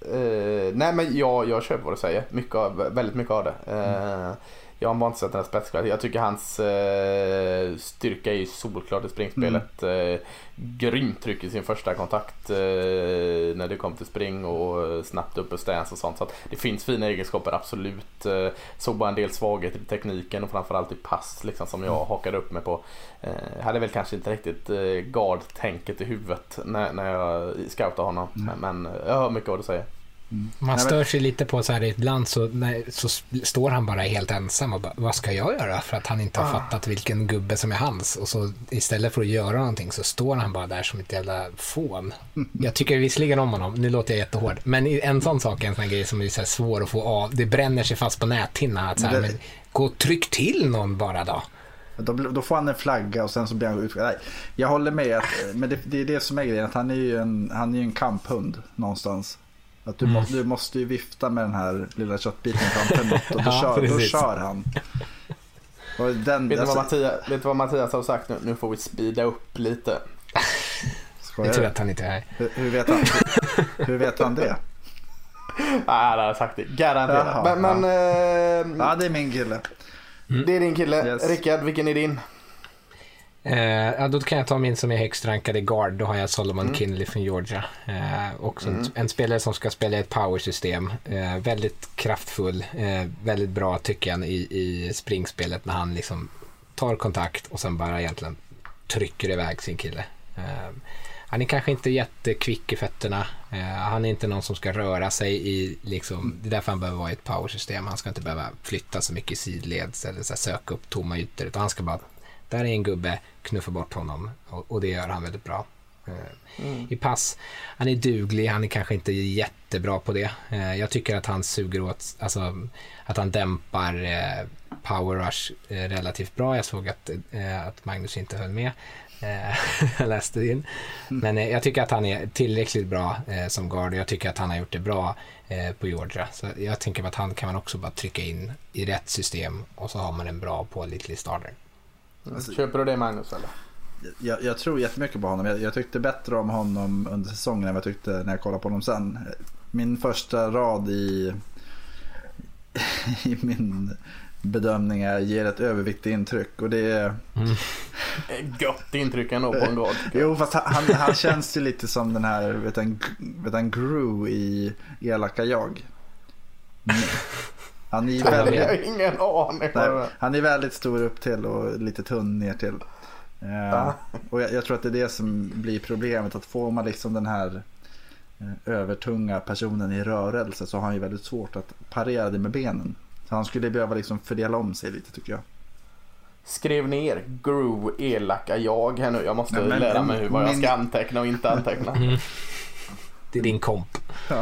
eh, nej, men jag, jag köper vad du säger. Mycket av, väldigt mycket av det. Eh, jag har bara inte sett den här spetskvaliteten. Jag tycker hans eh, styrka är ju solklart i springspelet. Eh, grymt tryck i sin första kontakt eh, när det kom till spring och eh, snabbt upp och stance och sånt. Så det finns fina egenskaper, absolut. Eh, såg bara en del svagheter i tekniken och framförallt i pass liksom, som jag hakade upp mig på. Eh, hade väl kanske inte riktigt eh, guard-tänket i huvudet när, när jag scoutade honom. Men jag hör mycket vad du säger. Man stör sig lite på så här ibland så, nej, så står han bara helt ensam och bara, vad ska jag göra? För att han inte har fattat vilken gubbe som är hans. Och så istället för att göra någonting så står han bara där som ett jävla fån. Jag tycker visserligen om honom, nu låter jag jättehård, men en sån sak är en sån grej som är så svår att få av. Det bränner sig fast på näthinnan. Att så här, det- men, gå och tryck till någon bara då. Då, då får han en flagga och sen så blir han ut. Nej, jag håller med. Att, men det, det är det som är grejen. Att han är ju en, han är ju en kamphund någonstans. Att du, Mm. måste, du måste ju vifta med den här lilla köttbiten framför något och då, Ja, kör, då kör han. Och den, Vet du vad, alltså, Mattias, vet du vad Mattias har sagt nu? Nu får vi speeda upp lite. skojar Jag du? tror att han inte är här. hur, hur, vet han, hur vet han det? Nej, han har sagt det. Garanterat. Men men eh, Ja, det är min kille. det är din kille. Yes. Rickard, vilken är din? Eh, ja, då kan jag ta min som är högst rankad i guard. Då har jag Solomon Kinley från Georgia. Eh, också en, en spelare som ska spela i ett powersystem. Eh, väldigt kraftfull, eh, väldigt bra tycker jag i, i springspelet när han liksom tar kontakt och sen bara egentligen trycker iväg sin kille. Eh, han är kanske inte jättekvick i fötterna. Eh, han är inte någon som ska röra sig i, liksom, det är därför han behöver vara i ett powersystem. Han ska inte behöva flytta så mycket i sidleds eller så söka upp tomma ytor. Utan han ska bara, där är en gubbe, knuffa bort honom. Och, och det gör han väldigt bra. Eh, I pass, han är duglig, han är kanske inte jättebra på det. Eh, jag tycker att han suger åt, alltså att han dämpar eh, power rush relativt bra. Jag såg att, att Magnus inte höll med. Jag läste in. Men eh, jag tycker att han är tillräckligt bra som guard och jag tycker att han har gjort det bra på Georgia. Så jag tänker att han kan man också bara trycka in i rätt system och så har man en bra pålitlig starter. Köper du det Magnus eller? Jag, jag tror jättemycket på honom. Jag, jag tyckte bättre om honom under säsongen än vad jag tyckte när jag kollade på honom sen. Min första rad i, i min bedömning är ger ett överviktigt intryck. Och det är... Gött intryck ändå på en jag. Jo, fast han, han, han känns ju lite som den här, vet du, en- vet du, en Gru i Elaka jag. Han är ju Jag väldigt, har ingen aning. nej, han är väldigt stor upp till och lite tunn ner till. Eh, och jag, jag tror att det är det som blir problemet. Att får man liksom den här eh, övertunga personen i rörelse så har han ju väldigt svårt att parera det med benen. Så han skulle behöva liksom fördela om sig lite tycker jag. Skrev ner Gru elaka jag här nu. Jag måste Nej, men- lära mig hur, vad jag ska anteckna och inte anteckna. Det är din komp.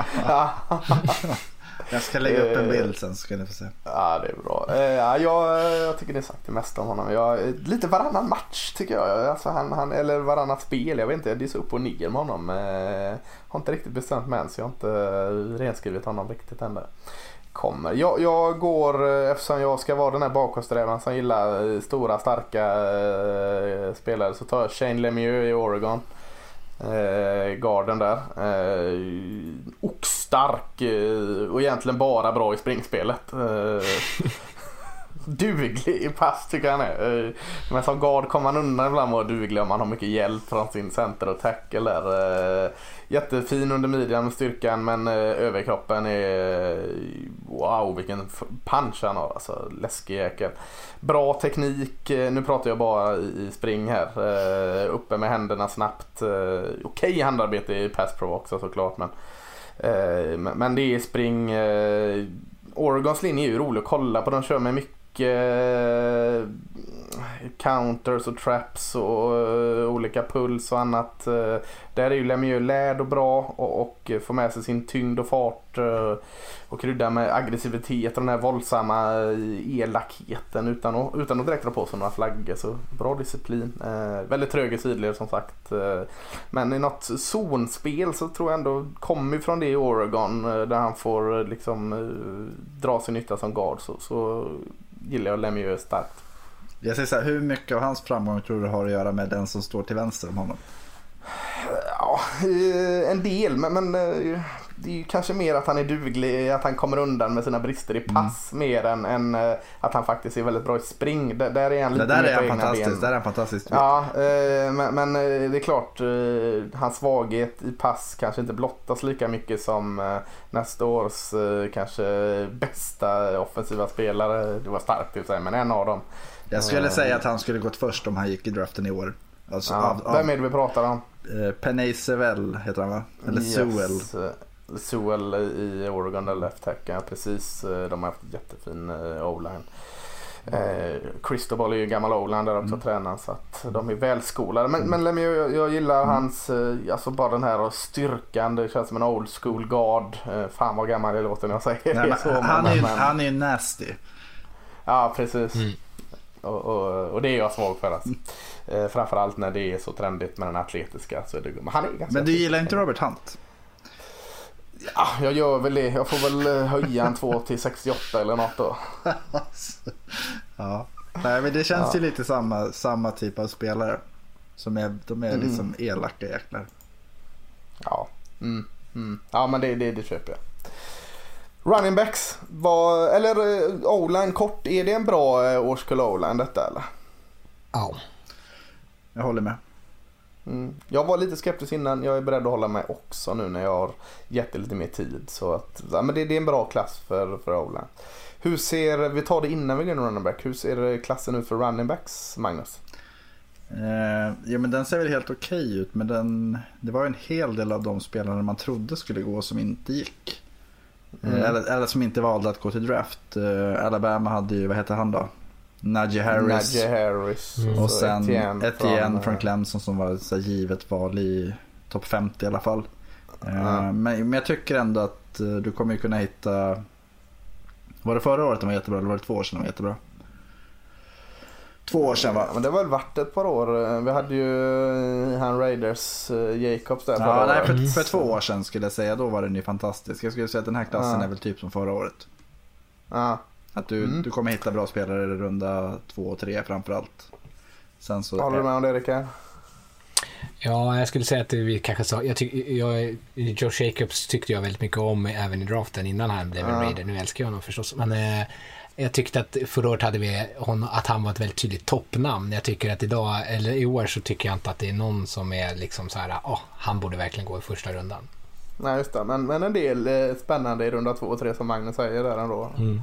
Ja, Jag ska lägga upp en Eh. bild sen så ska ni få se. ja, det är bra. Eh, Ja, jag, jag tycker det är sagt det mesta om honom. Jag, lite varannan match tycker jag. Alltså han, han, eller varannat spel. Jag vet inte. Det är så upp och ner med honom. Eh, har inte riktigt bestämt mig än så jag har inte renskrivit honom riktigt än. där. Kommer. Jag, jag går, eh, eftersom jag ska vara den här bakåtsträvaren som gillar eh, stora starka eh, spelare så tar jag Shane Lemieux i Oregon. Eh, garden där. Eh, oxstark eh, och egentligen bara bra i springspelet. Eh, duglig i pass tycker jag han är. Eh, Men som guard kommer man undan ibland med vara duglig om man har mycket hjälp från sin center och tackle där. Jättefin under midjan med styrkan men eh, överkroppen är wow vilken punch han har. Alltså läskig jäkel. Bra teknik. Eh, nu pratar jag bara i i spring här. Eh, Uppe med händerna snabbt. Eh, Okej handarbete i pass pro också såklart men Eh, men- Men det är spring. eh, Oregons linje är ju rolig att kolla på. De kör med mycket eh, counters och traps och eh, olika puls och annat. Eh, där är ju Lemieux lärd och bra och, och får med sig sin tyngd och fart eh, och krydda med aggressivitet och den här våldsamma elakheten utan att, utan att direkt dra på sig några flaggor. Så bra disciplin. väldigt trög i sidled som sagt. men i något zonspel så tror jag ändå, kommer från det i Oregon där han får liksom dra sin nytta som guard så, så gillar jag Lemieux starkt. Jag säger så här, hur mycket av hans framgång tror du har att göra med den som står till vänster om honom? Ja, eh, en del, men, men eh, det är ju kanske mer att han är duglig, att han kommer undan med sina brister i pass mm. mer än, än, eh, att han faktiskt är väldigt bra i spring. Där, där är han lite där är han fantastisk, ben. Där är han fantastisk. Ja, men, men, det är klart, hans svaghet i pass kanske inte blottas lika mycket som nästa års kanske bästa offensiva spelare. Det var starkt i sig, men en av dem. Jag skulle säga att han skulle gått först om han gick i draften i år. Alltså, ja, av, av, vem är det vi pratar om? Eh, Penay Sewell heter han va? Eller yes. Sewell. Eh, Sewell i Oregon, eller left tacken. Precis, eh, de har haft jättefin o-line. Eh, Cristobal är ju gammal o-line där också mm. tränaren så att de är välskolade. Men, men Lemieux, jag, jag gillar mm. hans, alltså bara den här styrkan. Det känns som en old school guard. Eh, fan vad gammal det låter när jag säger Nej, det. Så, han, men, är, men... han är nasty. Ja, precis. Mm. Och, och, och, det är jag svag för. Alltså. Eh, framförallt när det är så trendigt med den atletiska. Så är det, men, han är ganska men du gillar inte Robert Hunt? Ja, jag gör väl det. Jag får väl eh, höja en 2 till 68 eller något då. ja, Nej, men det känns ja. ju lite samma, samma typ av spelare. Som är, de är mm. liksom elaka jäklar. Ja, mm, mm. ja men det, det, det köper jag. Running backs, var, eller eh, o-line kort, är det en bra eh, årskull o-line detta eller? Ja. Jag håller med. Mm. Jag var lite skeptisk innan, jag är beredd att hålla med också nu när jag har gett det lite mer tid. Så att, ja, men det, det är en bra klass för, för o-line. Hur ser, vi tar det innan vi går in running back, hur ser klassen ut för running backs, Magnus? Eh, ja men den ser väl helt okej okay ut men den, det var en hel del av de spelarna man trodde skulle gå som inte gick. Mm. Eller, eller, som inte valde att gå till draft. Uh, Alabama hade ju, vad heter han då? Najee Harris. Najee Harris. Mm. Och sen Etienne, Etienne från, från eh, Clemson som var så givet val i topp 50 i alla fall. Uh, men, men jag tycker ändå att uh, du kommer kunna hitta... Var det förra året de var jättebra eller var det två år sedan de var jättebra? Två år sedan va? Men det har väl varit ett par år. Vi hade ju eh, han Raiders eh, Jacobs där ja, nej, för, för, två år sedan skulle jag säga. Då var den ju fantastisk. Jag skulle säga att den här klassen ja. är väl typ som förra året. Ja. Att du, mm. du kommer hitta bra spelare i runda två och tre framförallt. Sen så, Håller du med om det Rickard? Ja, jag skulle säga att vi kanske sa, jag tyck, jag, Josh Jacobs tyckte jag väldigt mycket om även i draften innan han blev en ja. Raider. Nu älskar jag honom förstås. Men eh, jag tyckte att förra året hade vi hon, att han var ett väldigt tydligt toppnamn. Jag tycker att idag, eller i år så tycker jag inte att det är någon som är liksom så här, oh, han borde verkligen gå i första rundan. Nej just det, men, men en del eh, spännande i runda två och tre som Magnus säger där ändå. Mm.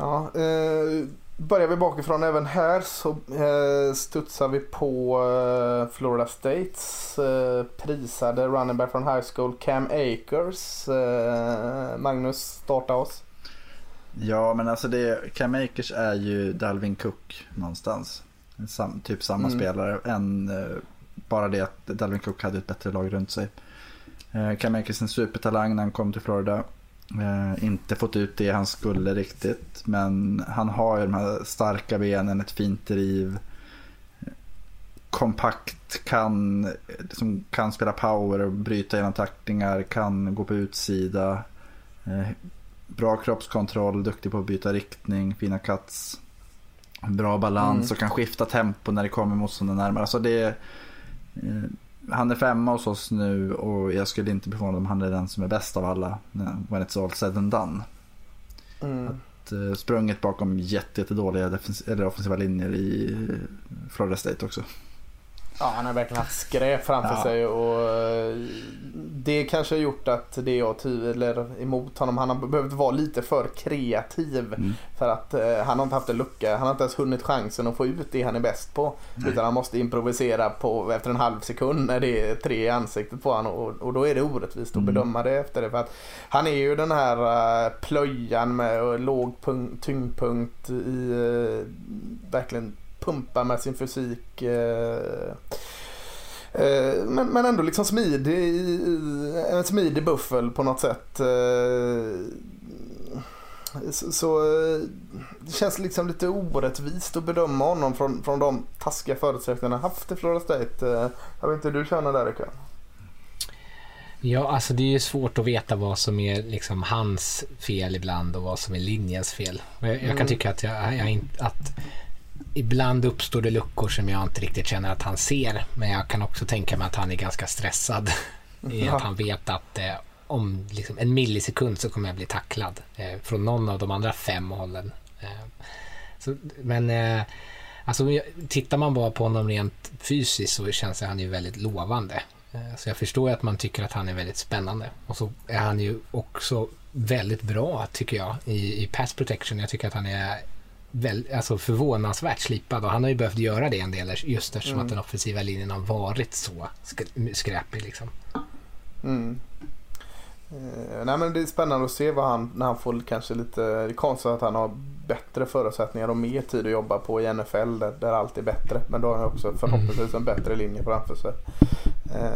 Ja, eh, börjar vi bakifrån även här så eh, studsar vi på eh, Florida States eh, prisade running back från high school Cam Akers. Eh, Magnus, starta oss. Ja, men alltså det, Cam Akers är ju Dalvin Cook någonstans. Sam, typ samma mm. spelare. En, eh, bara det att Dalvin Cook hade ett bättre lag runt sig. Eh, Cam Akers är en supertalang när han kom till Florida. Eh, inte fått ut det han skulle riktigt. Men han har ju de här starka benen, ett fint driv. Kompakt, kan, liksom, kan spela power och bryta genom tacklingar, kan gå på utsida. Bra kroppskontroll, duktig på att byta riktning, fina cuts. Bra balans mm. och kan skifta tempo när det kommer motståndaren närmare. Alltså det, eh, han är femma hos oss nu och jag skulle inte bli förvånad om han är den som är bäst av alla. When it's all said and done. Mm. Att, eh, sprunget bakom jättedåliga jätte eller offensiva linjer i Florida State också. Ja, han har verkligen haft skräp framför ja. sig och eh, det kanske har gjort att det jag tvivlar emot honom. Han har behövt vara lite för kreativ mm. för att uh, han har inte haft en lucka. Han har inte ens hunnit chansen att få ut det han är bäst på. Nej. Utan han måste improvisera på, efter en halv sekund när det är tre i ansiktet på honom och, och då är det orättvist att mm. bedöma det efter det. För att han är ju den här uh, plöjan med låg tyngdpunkt i verkligen pumpar med sin fysik. Eh, eh, men, men ändå liksom smidig, en smidig buffel på något sätt. Eh, så, så det känns liksom lite orättvist att bedöma honom från, från de taskiga förutsättningarna han haft i Florida State. Jag vet inte hur du känner där Rickard? Ja, alltså det är ju svårt att veta vad som är liksom hans fel ibland och vad som är linjens fel. Jag, jag kan Mm. tycka att, jag, jag inte, att ibland uppstår det luckor som jag inte riktigt känner att han ser. Men jag kan också tänka mig att han är ganska stressad i att han vet att eh, om liksom en millisekund så kommer jag bli tacklad eh, från någon av de andra fem hållen. Eh, så, men eh, alltså, tittar man bara på honom rent fysiskt så känns han ju väldigt lovande. Eh, Så jag förstår ju att man tycker att han är väldigt spännande. Och så är han ju också väldigt bra tycker jag i, i pass protection. Jag tycker att han är väl, alltså förvånansvärt slipad och han har ju behövt göra det en del just eftersom Mm. att den offensiva linjen har varit så sk- skräpig liksom. Mm. Eh, nej men det är spännande att se vad han, när han får kanske lite, det är konstigt att han har bättre förutsättningar och mer tid att jobba på i NFL där, där allt är bättre. Men då har han också förhoppningsvis en bättre linje framför sig. Eh,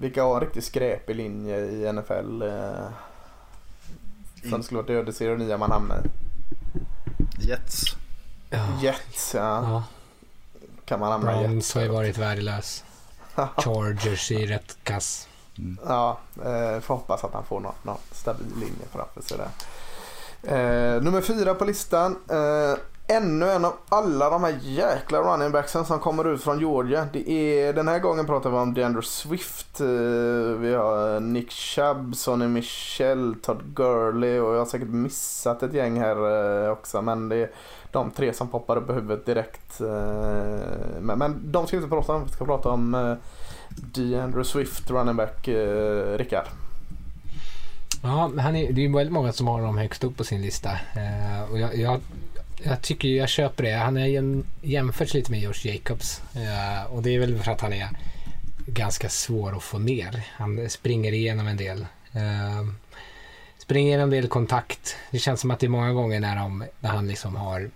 vilka har en riktigt skräpig linje i NFL? Eh, som skulle vara ödesironi om man hamnar i. Jets. Jets, ja. Ja, Kan man i Browns Jets. har ju varit värdelös. Chargers är rätt kass. Ja, eh, får hoppas att han får någon, någon stabil linje framför sig där. Eh, nummer fyra på listan. Eh, ännu en av alla de här jäkla running backsen som kommer ut från Georgia. Det är, den här gången pratar vi om DeAndre Swift. Eh, vi har Nick Chubb, Sonny Michel, Todd Gurley och jag har säkert missat ett gäng här eh, också. Men det är de tre som poppar upp i huvudet direkt. Eh, men, men de ska vi inte prata om. Vi ska prata om DeAndre Swift, running back, Rickard. Ja, han är, det är ju väldigt många som har dem högst upp på sin lista. Eh, och jag, jag, jag tycker jag köper det. Han är jäm, jämförts lite med Josh Jacobs. Eh, och det är väl för att han är ganska svår att få ner. Han springer igenom en del. Eh, springer igenom en del kontakt. Det känns som att det är många gånger när, de, när han liksom har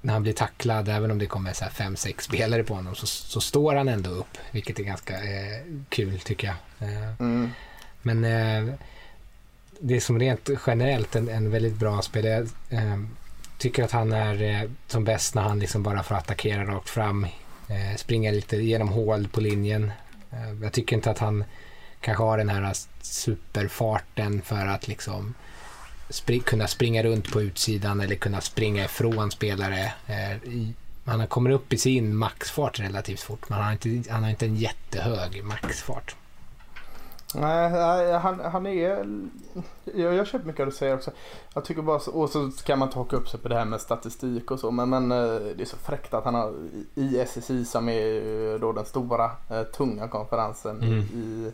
när han blir tacklad, även om det kommer så fem, sex spelare på honom, så, så står han ändå upp. Vilket är ganska eh, kul tycker jag. Eh, Mm. men eh, det är som rent generellt en, en väldigt bra spelare. Jag tycker att han är eh, som bäst när han liksom bara får attackera rakt fram. Eh, springa lite genom hål på linjen. Eh, jag tycker inte att han kanske har den här superfarten för att liksom spri- kunna springa runt på utsidan eller kunna springa ifrån spelare. Eh, i, han kommer upp i sin maxfart relativt fort, men han har inte, han har inte en jättehög maxfart. Nej, han, han är... Jag, jag köper mycket av det du säger också. Jag tycker bara så, och så kan man ta och upp sig på det här med statistik och så. Men, men eh, det är så fräckt att han har i SSI som är eh, då den stora eh, tunga konferensen Mm. i,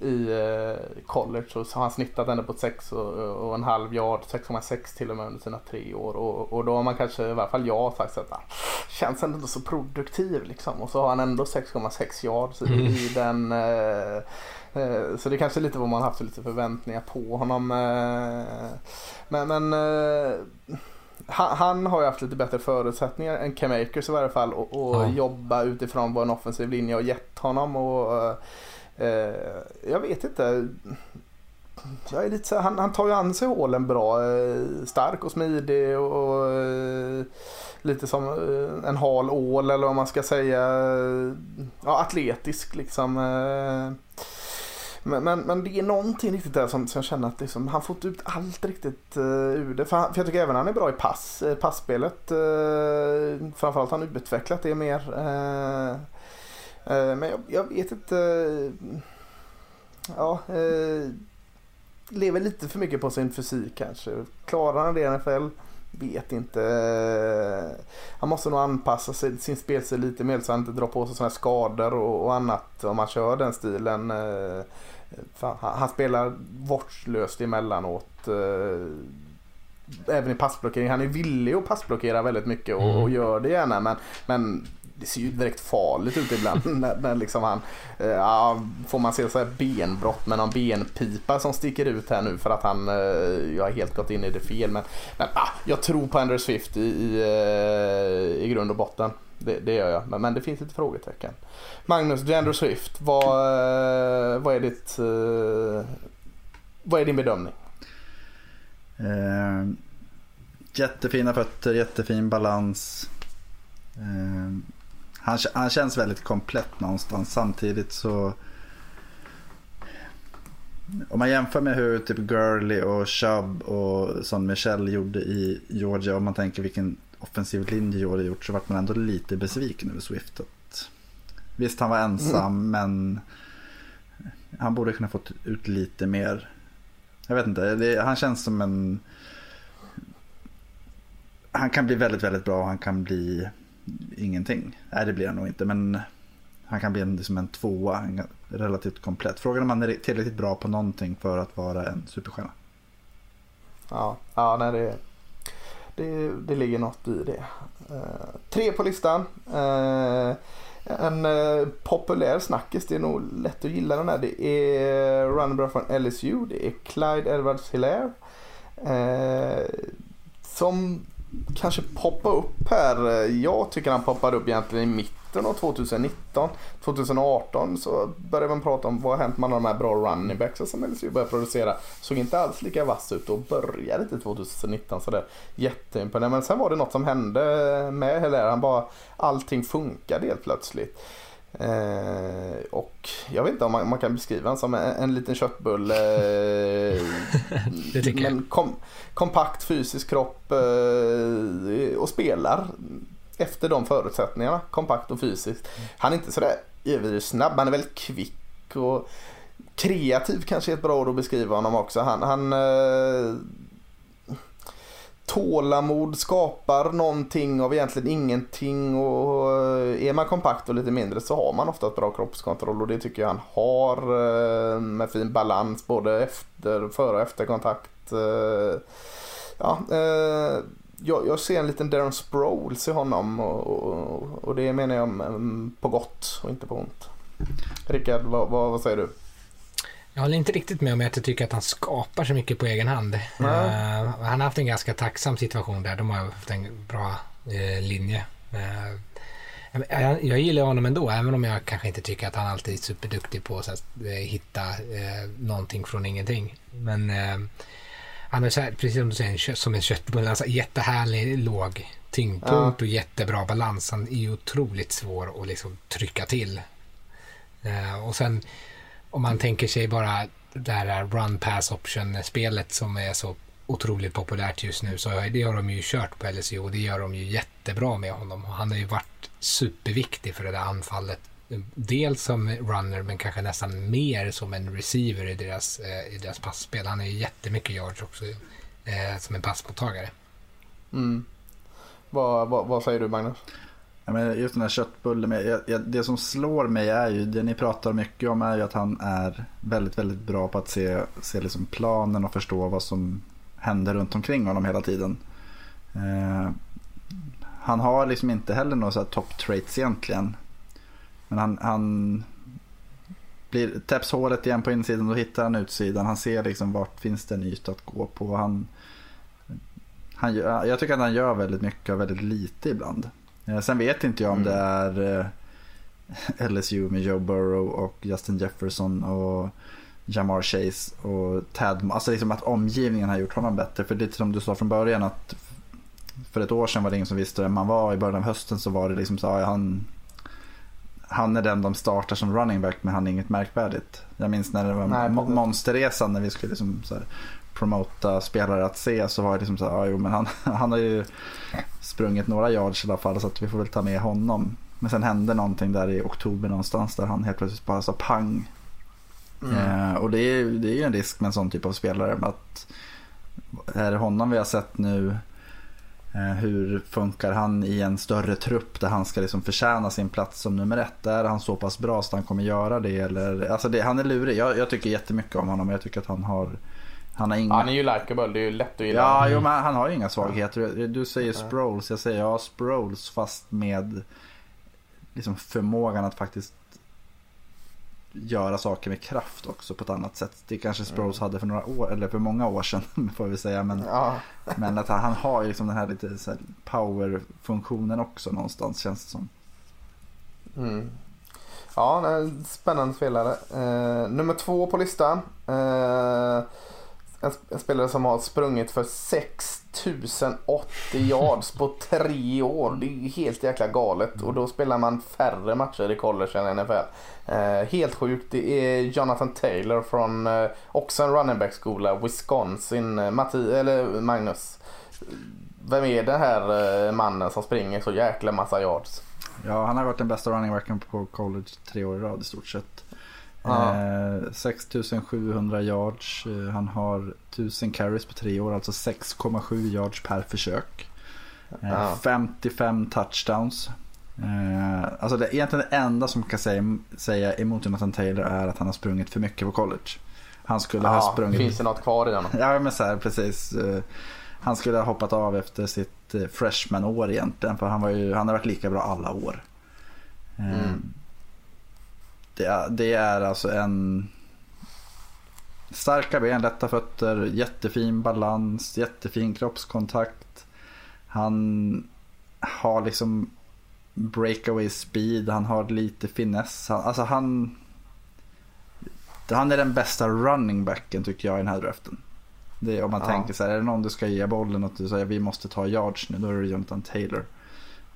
i eh, college så, så har han snittat ändå på 6 och, och en halv yard, 6,6 till och med under sina tre år. Och, och då har man kanske, i alla fall jag, sagt att ah, känns ändå så produktiv liksom. Och så har han ändå 6,6 yards i, Mm. i den eh, Eh, Så det är kanske lite vad man haft lite förväntningar på honom. eh. Men, men han, han har ju haft lite bättre förutsättningar än Cam Akers i varje fall och, och Ja. jobba utifrån vad en offensiv linje har gett honom. Och, Eh, jag vet inte. Jag är lite så, här- han, han tar ju an sig hålen bra. eh, Stark och smidig och, och eh, lite som eh, en hal ål eller vad man ska säga. Ja, atletisk liksom. eh. Men, men, men det är någonting riktigt där som, som jag känner att liksom, han fått ut allt riktigt uh, ur det. För, han, för jag tycker även han är bra i pass, eh, passspelet. Uh, framförallt har han utvecklat det mer. Uh, men jag, jag vet inte. ja, eh, lever lite för mycket på sin fysik kanske. Klarar han det i NFL? Vet inte. Eh, Han måste nog anpassa sig, sin spelstil lite mer så han inte drar på sig sådana här skador och, och annat om man kör den stilen. Eh, fan, han, han spelar vårdslöst emellanåt. eh, Även i passblockering. Han är villig att passblockera väldigt mycket och, Mm. och gör det gärna. Men, men det ser ju direkt farligt ut ibland när, när liksom han, eh, ja, får man se så här benbrott med någon benpipa som sticker ut här nu för att han, eh, jag har helt gått in i det fel men, men ah, jag tror på Andrew Swift i, i, eh, i grund och botten. Det, det gör jag, men, men det finns ett frågetecken. Magnus, Andrew Swift, vad, vad är ditt, vad är din bedömning? Eh, jättefina fötter, jättefin balans. Eh, han, han känns väldigt komplett någonstans. Samtidigt så... Om man jämför med hur typ Gurley och Chubb och som Michelle gjorde i Georgia. Om man tänker vilken offensiv linje Georgia gjort så vart man ändå lite besviken över Swift. Visst han var ensam mm. men han borde kunna fått ut lite mer. Jag vet inte, det, han känns som en... Han kan bli väldigt, väldigt bra och han kan bli ingenting. Nej, det blir han nog inte. Men han kan bli en, liksom en tvåa, en relativt komplett. Frågan om han är tillräckligt bra på någonting för att vara en superstjärna. Ja, ja nej, det, det, det ligger något i det. Uh, tre på listan. Uh, en uh, populär snackis, det är nog lätt att gilla den här. Det är running från LSU, det är Clyde Edwards Hilaire. som kanske poppa upp här. Jag tycker han poppade upp egentligen i mitten av 2019. 2018 så började man prata om vad har hänt med alla de här bra running backs som LSU började producera. Såg inte alls lika vass ut och började inte 2019 sådär jätteimponerande. Men sen var det något som hände med Heller. Han bara, allting funkade helt plötsligt. Eh, och jag vet inte om man, man kan beskriva honom som en, en liten köttbulle. Eh, men kom, kompakt fysisk kropp eh, och spelar efter de förutsättningarna. Kompakt och fysiskt. Han är inte sådär överdrivet snabb, han är väldigt kvick och kreativ kanske är ett bra ord att beskriva honom också. Han, han eh, tålamod skapar någonting av egentligen ingenting och är man kompakt och lite mindre så har man ofta ett bra kroppskontroll och det tycker jag han har eh, med fin balans både efter, före och efter kontakt. Eh, ja, eh, jag, jag ser en liten Darren Sproles i honom och, och, och det menar jag mm, på gott och inte på ont. Rickard, vad, vad, vad säger du? Jag håller inte riktigt med om att jag tycker att han skapar så mycket på egen hand. Uh, han har haft en ganska tacksam situation där. De har haft en bra uh, linje. Uh, jag, jag, gillar honom ändå, även om jag kanske inte tycker att han alltid är superduktig på att hitta någonting från ingenting. Men han är så här, precis som du säger, som en köttbulle. Alltså, jättehärlig låg tyngdpunkt och jättebra balans. Han är otroligt svår att liksom trycka till. och sen om man tänker sig bara det här run pass option spelet som är så otroligt populärt just nu så det har de ju kört på LSU och det gör de ju jättebra med honom. Han har ju varit superviktig för det där anfallet. Dels som runner men kanske nästan mer som en receiver i deras, eh, i deras passspel. Han är ju jättemycket yards också eh, som en passmottagare. Mm. Vad, vad, vad säger du Magnus? Ja, men just den här köttbullen, jag, jag, det som slår mig är ju, det ni pratar mycket om är ju att han är väldigt, väldigt bra på att se, se liksom planen och förstå vad som händer runt omkring honom hela tiden. Eh, han har liksom inte heller några top traits egentligen. Men han, han blir, täpps hålet igen på insidan och hittar han utsidan. Han ser liksom vart finns det en yta att gå på. Han, han, jag tycker att han gör väldigt mycket och väldigt lite ibland. Eh, sen vet inte jag om mm. det är eh, LSU med Joe Burrow och Justin Jefferson och Jamar Chase och Tad. Alltså liksom att omgivningen har gjort honom bättre. För det som du sa från början att för ett år sedan var det ingen som visste vem man var. I början av hösten så var det liksom så ja, han, han är den de startar som running back men han är inget märkvärdigt. Jag minns när det var Nej, monsterresan när vi skulle liksom så här, promota spelare att se så var det liksom så här, ja, jo, men han, han har ju sprungit några yards i alla fall så att vi får väl ta med honom. Men sen hände någonting där i oktober någonstans där han helt plötsligt bara sa pang. Mm. Eh, och det är, det är ju en risk med en sån typ av spelare. Att är det honom vi har sett nu? Eh, hur funkar han i en större trupp där han ska liksom förtjäna sin plats som nummer ett? Är han så pass bra så att han kommer göra det? Eller, alltså det, han är lurig. Jag, jag tycker jättemycket om honom. Jag tycker att han har han, har inga... han är ju likeable, det är ju lätt att gilla. Ja, mm. jo, men han har ju inga svagheter. Du säger Sproles, jag säger ja Sproles fast med liksom förmågan att faktiskt göra saker med kraft också på ett annat sätt. Det kanske Sproles hade för några år, eller för många år sedan får vi säga. Men, Ja, men att han, han har ju liksom den här lite här power-funktionen också någonstans känns det som. mm. ja spännande spelare. Eh, nummer två på listan. Eh, en, en spelare som har sprungit för 6080 yards på tre år. Det är ju helt jäkla galet. Och då spelar man färre matcher i college än NFL. Eh, helt sjukt. Det är Jonathan Taylor från eh, också en running back skola, Wisconsin. Eh, Matti, eller eh, Magnus. Vem är den här eh, mannen som springer så jäkla massa yards? Ja, han har varit den bästa running backen på college tre år i rad i stort sett. Ja. Eh, 6700 yards. Eh, Han har 1000 carries på tre år, alltså 6,7 yards per försök. Eh, Ja. 55 touchdowns. Eh, alltså det, egentligen det enda som kan säga, säga emot Jonathan Taylor är att han har sprungit för mycket på college. Han skulle ha Ja, sprungit... finns det något kvar i honom? Ja men så här, precis. Han skulle ha hoppat av efter sitt freshman-år egentligen. För han, var ju, han har varit lika bra alla år. Mm. Det, är, det är alltså en starka ben, lätta fötter, jättefin balans, jättefin kroppskontakt. Han har liksom breakaway speed, han har lite finess. Han, alltså han, han är den bästa running backen tycker jag i den här draften. Det är, om man Ja. tänker så här, är det någon du ska ge bollen och du säger vi måste ta yards nu, då är det Jonathan Taylor.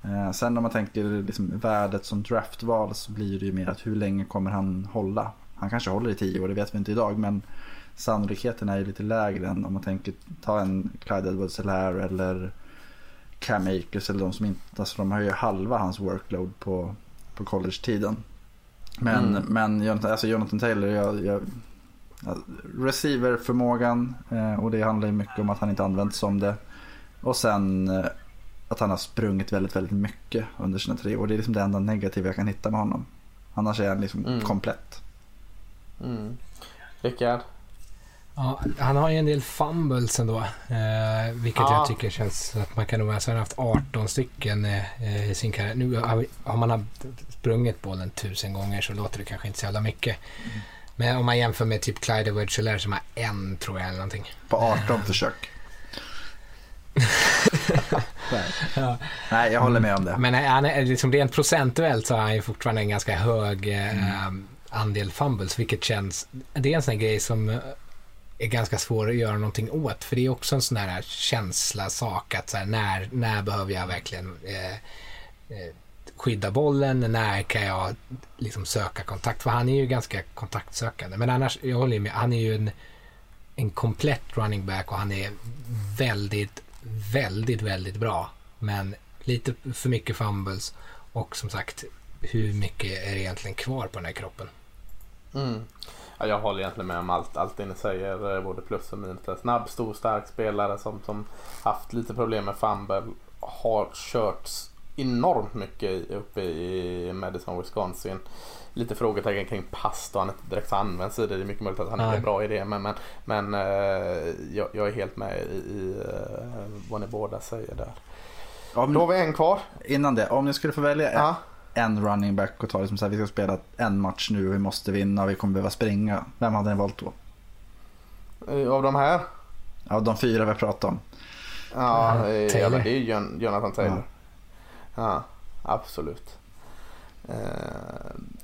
Eh, sen om man tänker liksom värdet som draftval så blir det ju mer att hur länge kommer han hålla? Han kanske håller i tio år, det vet vi inte idag, men sannolikheten är ju lite lägre än om man tänker ta en Clyde edwards helaire eller Cam Akers eller de som inte, alltså de har ju halva hans workload på, på college-tiden. Men, Mm. men Jonathan, alltså Jonathan Taylor, jag, jag, ja, receiver-förmågan eh, och det handlar ju mycket om att han inte använts som det. Och sen eh, att han har sprungit väldigt, väldigt mycket under sina tre år. Det är liksom det enda negativa jag kan hitta med honom. Annars är han liksom Mm. komplett. Mm. Rickard? Ja, han har ju en del fumbles ändå. Eh, vilket Ja. jag tycker känns att man kan nog... Alltså han har haft 18 stycken eh, i sin karriär. Nu har, har man haft sprungit bollen tusen gånger så låter det kanske inte så jävla mycket. Men om man jämför med typ Clyde edwards som har en tror jag eller någonting. På 18 försök. Nej. Ja. Nej, jag håller med om det. Men han är, liksom rent procentuellt så har han ju fortfarande en ganska hög eh, andel fumbles, vilket känns... Det är en sån grej som eh, är ganska svår att göra någonting åt, för det är också en sån här känsla, sak att så här, när, när behöver jag verkligen eh, eh, skydda bollen, när kan jag liksom söka kontakt? För han är ju ganska kontaktsökande, men annars, jag håller med, han är ju en, en komplett running back och han är väldigt, väldigt, väldigt bra. Men lite för mycket fumbles och som sagt, hur mycket är det egentligen kvar på den här kroppen? Mm. Ja, jag håller egentligen med om allt, allt det ni säger, eh, både plus och minus. Eh, snabb, stor, stark spelare som, som haft lite problem med fumble. Har körts enormt mycket uppe i Madison, Wisconsin. Lite frågetecken kring pass då han inte direkt används i det. Det är mycket möjligt att han inte Nej. är bra i det. Men, men, men eh, jag, jag är helt med i, i eh, vad ni båda säger där. Om, Då har vi en kvar. Innan det, om ni skulle få välja Ja. en running back och ta det som så här, vi ska spela en match nu och vi måste vinna och vi kommer behöva springa. Vem hade ni valt då? Eh, Av de här? Av de fyra vi pratat om. Ja, Taylor. det är ju Jon- Jonathan Taylor. Ja, absolut. Eh,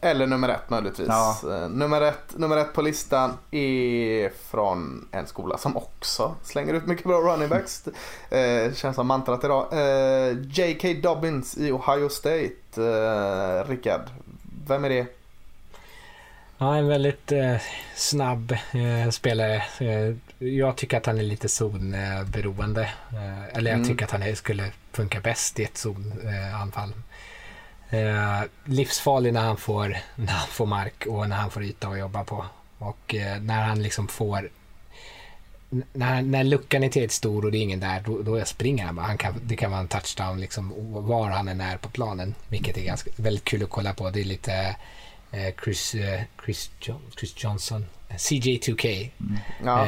eller nummer ett möjligtvis. Ja. Eh, nummer, ett, nummer ett på listan är från en skola som också slänger ut mycket bra running backs. Eh, känns som mantrat idag. J.K. Dobbins i Ohio State. Rickard, vem är det? Ja, en väldigt eh, snabb eh, spelare. Eh, jag tycker att han är lite zonberoende. Eh, eller jag Mm. tycker att han är, skulle funka bäst i ett zonanfall. Eh, livsfarlig när han, får, när han får mark och när han får yta att jobba på. Och eh, när han liksom får... När, när luckan är tillräckligt stor och det är ingen där, då, då springer han bara. Han kan, det kan vara en touchdown liksom, var han än är på planen. Vilket är ganska, väldigt kul att kolla på. Det är lite eh, Chris, eh, Chris, John, Chris Johnson, eh, CJ2K Ja.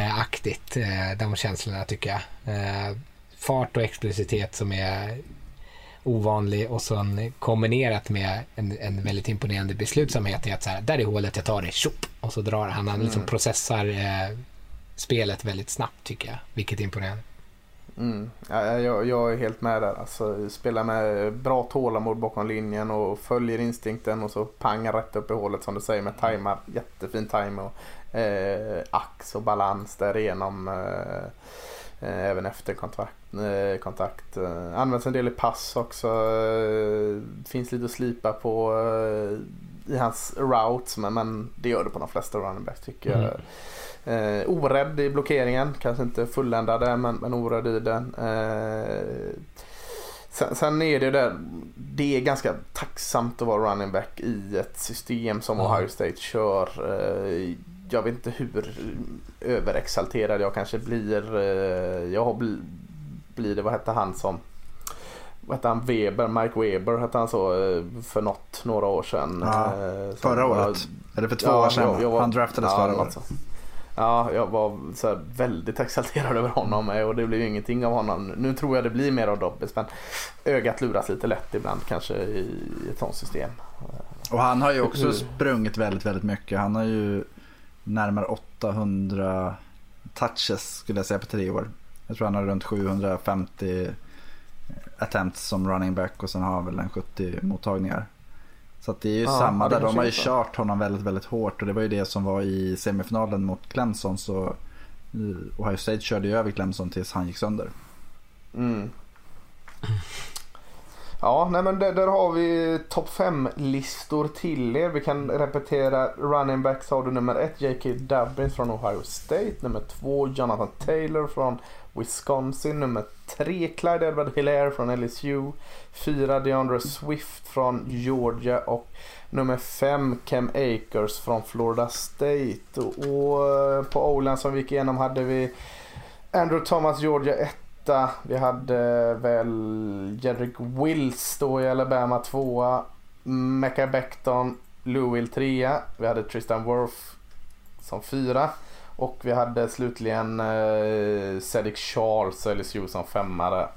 Eh, de känslorna tycker jag. Fart och explosivitet som är ovanlig och sen kombinerat med en, en väldigt imponerande beslutsamhet i att så här, där är hålet, jag tar det, tjopp, och så drar han, han liksom processar eh, spelet väldigt snabbt tycker jag, vilket är imponerande. Mm. Ja, jag, jag är helt med där. Alltså, spela med bra tålamod bakom linjen och följer instinkten och så pang rätt upp i hålet som du säger med tajmar. Jättefin time och eh, ax och balans därigenom. Eh, även efter kontakt. Eh, kontakt. Eh, används en del i pass också. Eh, finns lite att slipa på eh, i hans routes men, men det gör det på de flesta running backs tycker jag. Mm. Eh, orädd i blockeringen, kanske inte fulländade men, men orädd i den. Eh, sen, sen är det där, det är ganska tacksamt att vara running back i ett system som Ja. Ohio State kör. Eh, jag vet inte hur överexalterad jag kanske blir. Eh, jag har bli, blir det, vad hette han som vad hette han? Weber, Mike Weber hette han så eh, för något, några år sedan. Ja, Eh, Förra var- året. Eller för två Ja, år sedan. jag- jag var- Han draftades ja, förra året. så. Ja, jag var så väldigt exalterad över honom och det blev ju ingenting av honom. Nu tror jag det blir mer av Dobbins men ögat luras lite lätt ibland kanske i ett sånt system. Och han har ju också Hur- sprungit väldigt, väldigt mycket. Han har ju närmare 800 touches skulle jag säga på tre år. Jag tror han har runt 750 attempts som running back och sen har han väl en 70 mottagningar. Så det är ju Ja, samma där. De har ju kört honom väldigt, väldigt hårt och det var ju det som var i semifinalen mot Clemson så eh, Ohio State körde ju över Clemson tills han gick sönder. Mm. Ja, nej men där, där har vi topp 5-listor till er. Vi kan repetera running backs har du nummer 1 J.K. Dubbins från Ohio State. Nummer 2 Jonathan Taylor från Wisconsin. Nummer 3 Clyde Edward Hilaire från LSU. 4 DeAndre Swift från Georgia. Och nummer 5 Cam Akers från Florida State. Och, eh, på Olan som vi gick igenom hade vi Andrew Thomas Georgia 1 vi hade väl Jedrick Wills då i Alabama tvåa. Mecca Becton, Louisville trea. Vi hade Tristan Worth som fyra. Och vi hade slutligen eh, Cedric Charles LSU som femma. där.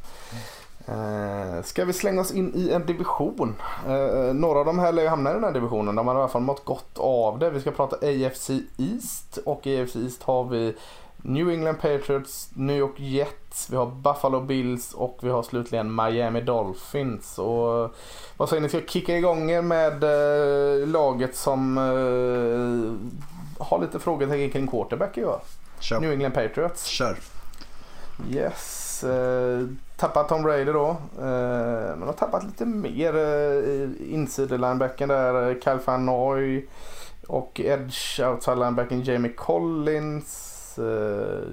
Eh, ska vi slänga oss in i en division? Eh, några av de här lär ju hamna i den här divisionen. De har i alla fall mått gott av det. Vi ska prata AFC East och i AFC East har vi New England Patriots, New York Jets, vi har Buffalo Bills och vi har slutligen Miami Dolphins. Och vad säger ni, ska jag kicka igång er med eh, laget som eh, har lite frågetecken kring quarterback i år? Kör. New England Patriots. Kör. Yes. Eh, tappat Tom Brady då. Eh, men har tappat lite mer eh, insiderlinebacken där. Kyle Van Noy och edge outside linebacken Jamie Collins. Eh,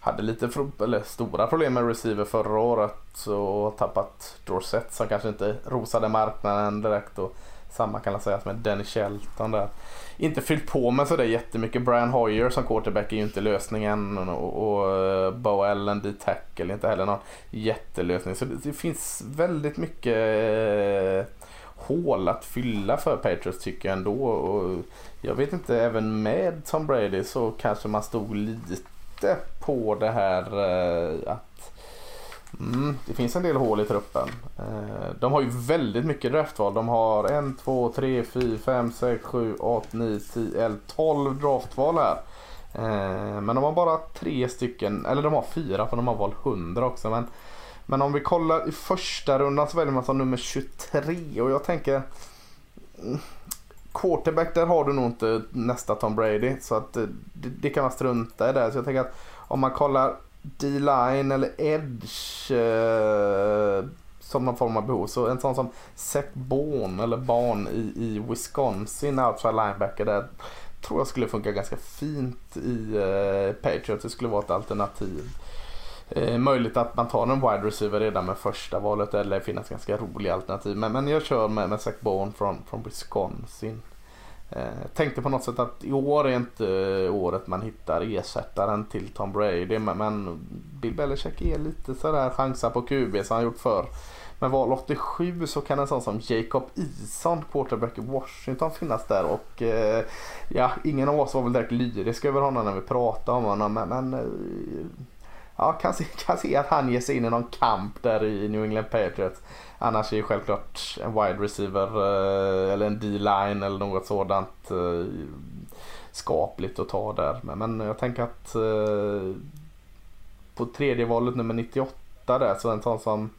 hade lite eller stora problem med receiver förra året och tappat Dorsett som kanske inte rosade marknaden direkt. Och samma kan man säga med Denny Shelton där. Inte fyllt på med sådär jättemycket. Brian Hoyer som quarterback är ju inte lösningen och, och eh, Bo Allen D tackle är inte heller någon jättelösning. Så det, det finns väldigt mycket eh, hål att fylla för Patriots tycker jag ändå. Och jag vet inte, även med Tom Brady så kanske man stod lite på det här eh, att Mm, det finns en del hål i truppen. Eh, de har ju väldigt mycket draftval. De har 1, 2, 3, 4, 5, 6, 7, 8, 9, 10, 11, 12 draftval här. Eh, men de har bara tre stycken, eller de har fyra för de har valt 100 också. Men, men om vi kollar i första rundan så väljer man som nummer 23 och jag tänker mm, Quarterback där har du nog inte nästa Tom Brady så att eh, det, det kan man strunta i där. Så jag tänker att om man kollar D-line eller edge eh, som någon form av behov. Så en sån som Seth Bourne eller Barn i, i Wisconsin, outside linebacker där tror jag skulle funka ganska fint i eh, Patriots. Det skulle vara ett alternativ. Eh, möjligt att man tar en wide receiver redan med första valet eller finnas ganska roliga alternativ. Men, men jag kör med, med Zach Bourne från, från Wisconsin. Eh, tänkte på något sätt att i år är inte året man hittar ersättaren till Tom Brady. Men, men Bill Belichick är lite sådär chansar på QB som han gjort förr. Men val 87 så kan en sån som Jacob Ison, quarterback i Washington, finnas där. Och eh, ja, ingen av oss var väl direkt lyrisk över honom när vi pratade om honom. Men, men eh, ja, kan, se, kan se att han ger sig in i någon kamp där i New England Patriots. Annars är ju självklart en wide receiver eh, eller en D-line eller något sådant eh, skapligt att ta där. Men, men jag tänker att eh, på tredje valet nummer 98 där så en sån som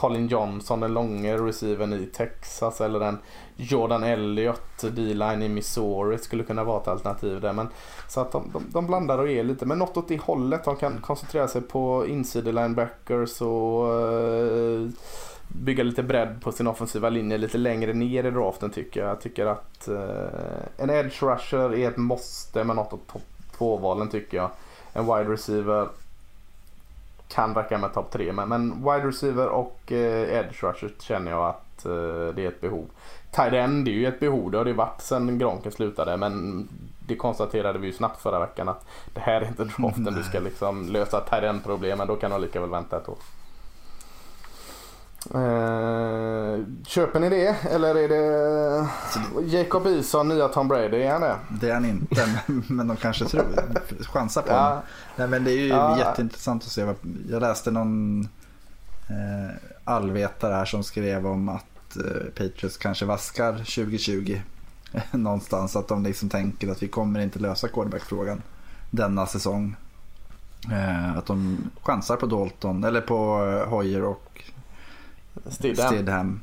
Colin Johnson, den långa receivern i Texas eller en Jordan Elliott, D-line i Missouri skulle kunna vara ett alternativ där. Men, så att de, de, de blandar och ger lite, men något åt det hållet. De kan koncentrera sig på insidelinebackers och uh, bygga lite bredd på sin offensiva linje lite längre ner i draften tycker jag. Jag tycker att uh, en edge rusher är ett måste med något åt topp 2-valen tycker jag. En wide receiver kan räcka med topp 3 men, men wide receiver och eh, edge rusher känner jag att eh, det är ett behov. Tight end är ju ett behov, det har det varit sedan Gronken slutade men det konstaterade vi ju snabbt förra veckan att det här är inte draften du ska liksom lösa tight end problemen då kan du lika väl vänta ett år. Eh, köper ni det eller är det Jacob Eason, nya Tom Brady? Är han det? Det är han inte, men de kanske tror, chansar på ja. honom. Nej, men det är ju ja. jätteintressant att se. Jag läste någon eh, allvetare här som skrev om att eh, Patriots kanske vaskar 2020 någonstans. Att de liksom tänker att vi kommer inte lösa quarterback-frågan denna säsong. Eh, att de chansar på Dalton, eller på Hoyer och Stidham. Stidham.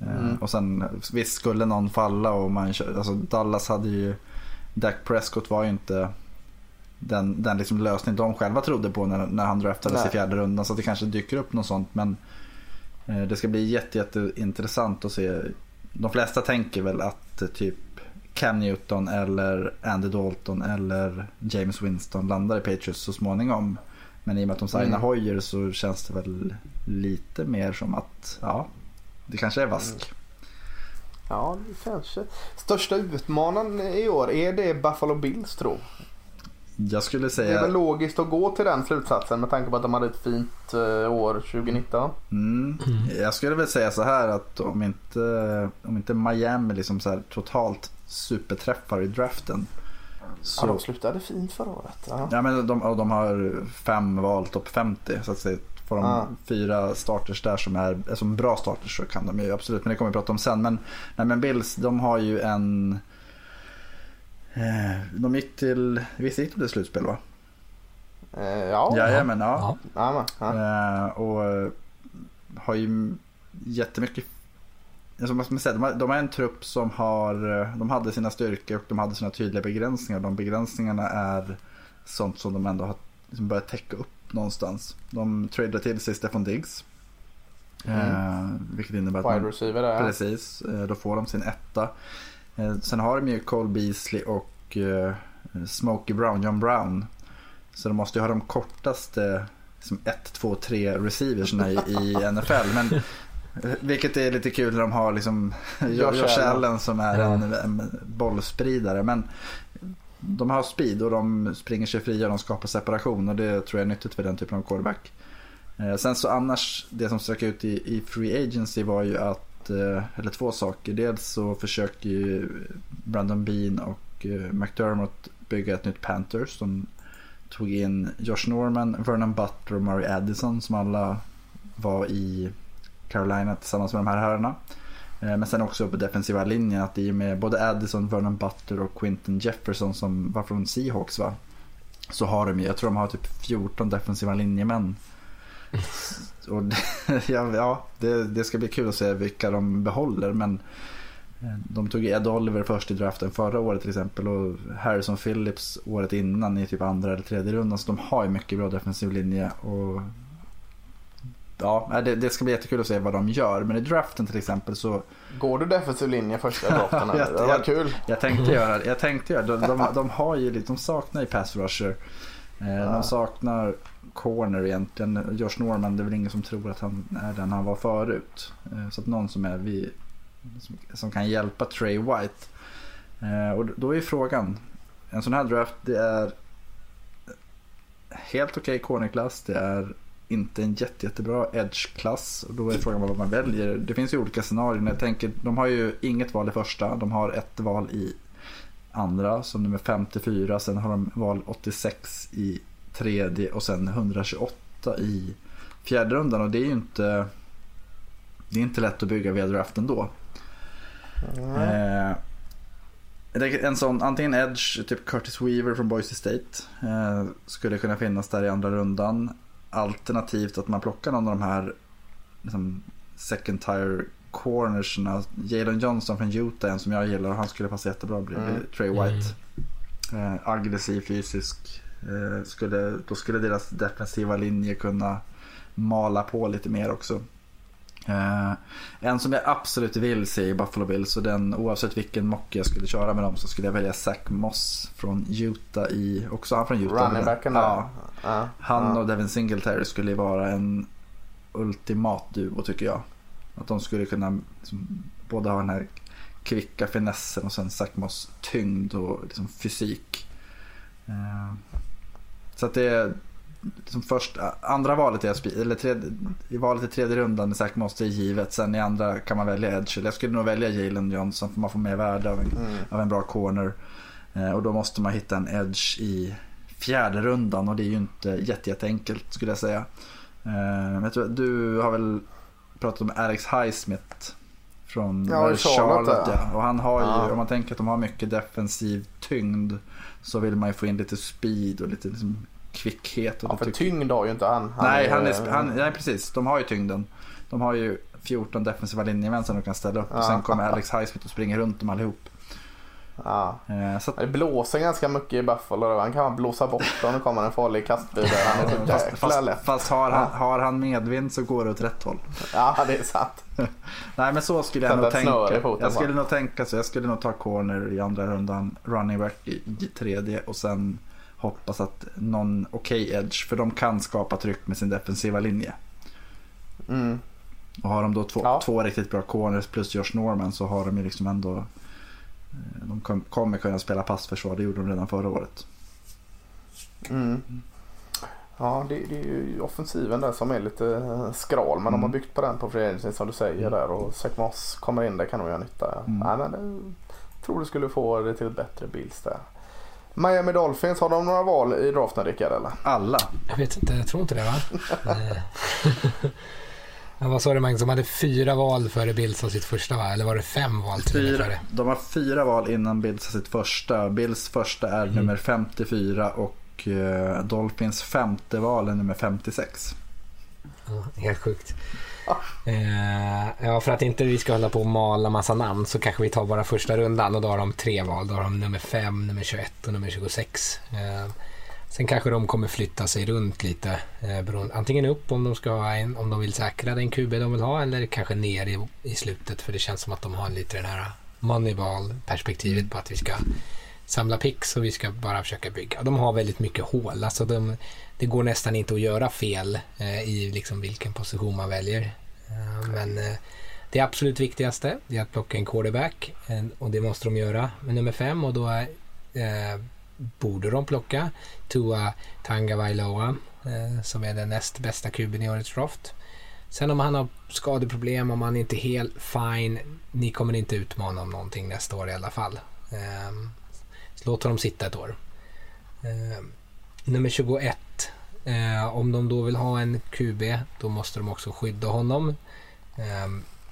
Eh, mm. Och sen visst skulle någon falla och man alltså Dallas hade ju Dak Prescott var ju inte den, den liksom lösning de själva trodde på när, när han draftades Nej. i fjärde rundan. Så det kanske dyker upp något sånt. Men eh, det ska bli jätte, jätteintressant att se. De flesta tänker väl att eh, typ Cam Newton eller Andy Dalton eller James Winston landar i Patriots så småningom. Men i och med att de signar mm. Hoyer så känns det väl lite mer som att ja, det kanske är vask. Mm. Ja, kanske. Största utmanaren i år, är det Buffalo Bills tro? Jag skulle säga... Det är väl logiskt att gå till den slutsatsen med tanke på att de hade ett fint eh, år 2019. Mm. Jag skulle väl säga så här att om inte, om inte Miami liksom så totalt superträffar i draften så... Ja, de slutade fint förra året. Ja, ja men de, de har fem val topp 50. Så att säga, får de ja. fyra starters där som är som bra starters så kan de ju absolut. Men det kommer vi prata om sen. Men, nej, men Bills de har ju en... Eh, de gick till... Visst gick de till slutspel va? Eh, ja. Jajamän, ja. ja. ja. Eh, och har ju jättemycket som man säga, de, har, de har en trupp som har, eh, de hade sina styrkor och de hade sina tydliga begränsningar. De begränsningarna är sånt som de ändå har liksom börjat täcka upp någonstans. De tradade till sig Stefan Diggs. Mm. Eh, vilket innebär att man, receiver. Precis, eh, då får de sin etta. Eh, sen har de ju Cole Beasley och eh, Smokey Brown, John Brown. Så de måste ju ha de kortaste 1, 2, 3 receiversna i, i NFL. Men vilket är lite kul när de har liksom Josh Allen som är ja. en, en bollspridare. Men de har speed och de springer sig fria och de skapar separation och det tror jag är nyttigt för den typen av quarterback. Eh, sen så annars, det som stack ut i, i Free Agency var ju att, eh, eller två saker. Dels så försöker ju Brandon Bean och eh, McDermott bygga ett nytt Panthers. De tog in Josh Norman, Vernon Butler och Murray Addison som alla var i Carolina tillsammans med de här herrarna. Eh, men sen också på defensiva linjen att i och med både Addison, Vernon Butler och Quinton Jefferson som var från Seahawks va. Så har de jag tror de har typ 14 defensiva linjemän. Och det, ja, det, det, ska bli kul att se vilka de behåller men eh, de tog Ed Oliver först i draften förra året till exempel och Harrison Phillips året innan i typ andra eller tredje rundan. Så de har ju mycket bra defensiv linje och ja, det, det, ska bli jättekul att se vad de gör. Men i draften till exempel så... Går du defensiv linje första draften? jag, det var kul. Jag tänkte göra Jag tänkte göra de, de, de, har ju de saknar ju pass rusher. Eh. De saknar corner egentligen. Josh Norman, det är väl ingen som tror att han är den han var förut. Eh, så att någon som är vi, som, som kan hjälpa Trey White. Eh, och då är frågan, en sån här draft det är helt okej okay cornerklass. Det är inte en jätte, jättebra edge-klass. Då är frågan vad man väljer. Det finns ju olika scenarier. Jag tänker, de har ju inget val i första. De har ett val i andra som nummer 54. Sen har de val 86 i tredje och sen 128 i fjärde rundan. Och det är ju inte, det är inte lätt att bygga via draften då. Eh, en sån, antingen Edge, typ Curtis Weaver från Boise State. Eh, skulle kunna finnas där i andra rundan. Alternativt att man plockar någon av de här liksom, second tire cornersna. Jalen Johnson från Utah, en som jag gillar och han skulle passa jättebra bredvid mm. Trey White. Mm. Eh, aggressiv, fysisk. Eh, skulle, då skulle deras defensiva linje kunna mala på lite mer också. Uh, en som jag absolut vill se i Buffalo Bills och den oavsett vilken mock jag skulle köra med dem så skulle jag välja Zach Moss från Utah i, också han från Utah. Running backen ja. Uh, han uh. och Devin Singletary skulle vara en ultimat duo tycker jag. Att de skulle kunna liksom, både ha den här kvicka finessen och sen Zach Moss tyngd och liksom, fysik. Uh, så att det är liksom först, andra valet är, eller tredje, i valet i tredje rundan är Zach Moss givet. Sen i andra kan man välja Edge. Jag skulle nog välja Jalen Johnson för man får mer värde av en, mm. av en bra corner. Eh, och då måste man hitta en Edge i fjärde rundan och det är ju inte jätte, jätteenkelt skulle jag säga. Eh, jag tror, du har väl pratat om Alex Highsmith från ja, Charlotte. Ja. Och han har ju, ja. om man tänker att de har mycket defensiv tyngd så vill man ju få in lite speed och lite liksom kvickhet. Och ja, för tycker... tyngd har ju inte han. han nej, är, han är, han, nej, precis. De har ju tyngden. De har ju 14 defensiva linjemän som de kan ställa upp. Ja. Och sen kommer Alex Highsmith och springer runt dem allihop. Ja. Eh, så att... Det blåser ganska mycket i Buffalo. Han kan blåsa bort om det kommer en farlig kastbil Han är så fast, fast, fast har, han, har han medvind så går det åt rätt håll. Ja, det är sant. Nej, men så skulle jag nog tänka. Jag skulle nog tänka så. Jag skulle nog ta corner i andra rundan, running back i tredje och sen hoppas att någon okej okay edge, för de kan skapa tryck med sin defensiva linje. Mm. Och har de då två, ja. två riktigt bra corners plus Josh Norman så har de ju liksom ändå eh, de kommer kunna spela passförsvar, det gjorde de redan förra året. Mm. Ja, det, det, är ju offensiven där som är lite eh, skral. Men mm. de har byggt på den på free som du säger mm. där. Och Zach Moss kommer in där kan nog göra nytta. Mm. Nej, men jag tror du skulle få det till ett bättre Bills där. Miami Dolphins, har de några val i draften Rickard eller? Alla. Jag vet inte, jag tror inte det va? Men vad sa du Magnus, de hade fyra val före Bills sitt första va? Eller var det fem val till fyra, De har fyra val innan Bills sitt första. Bills första är mm. nummer 54 och uh, Dolphins femte val är nummer 56. Ja, helt sjukt. Eh, ja, för att inte vi ska hålla på och mala massa namn så kanske vi tar bara första rundan och då har de tre val. Då har de nummer 5, nummer 21 och nummer 26. Eh, sen kanske de kommer flytta sig runt lite. Eh, antingen upp om de, ska ha en, om de vill säkra den QB de vill ha eller kanske ner i, i slutet för det känns som att de har lite den här moneyball-perspektivet på att vi ska samla picks och vi ska bara försöka bygga. De har väldigt mycket hål. Alltså de, det går nästan inte att göra fel eh, i liksom vilken position man väljer. Eh, men eh, det absolut viktigaste är att plocka en quarterback och det måste de göra med nummer fem och då är, eh, borde de plocka Tua Tagovailoa eh, som är den näst bästa kuben i årets draft. Sen om han har skadeproblem, om han inte är helt fine, ni kommer inte utmana om någonting nästa år i alla fall. Eh, så låt honom sitta ett år. Eh, nummer 21 Eh, om de då vill ha en QB, då måste de också skydda honom. Eh,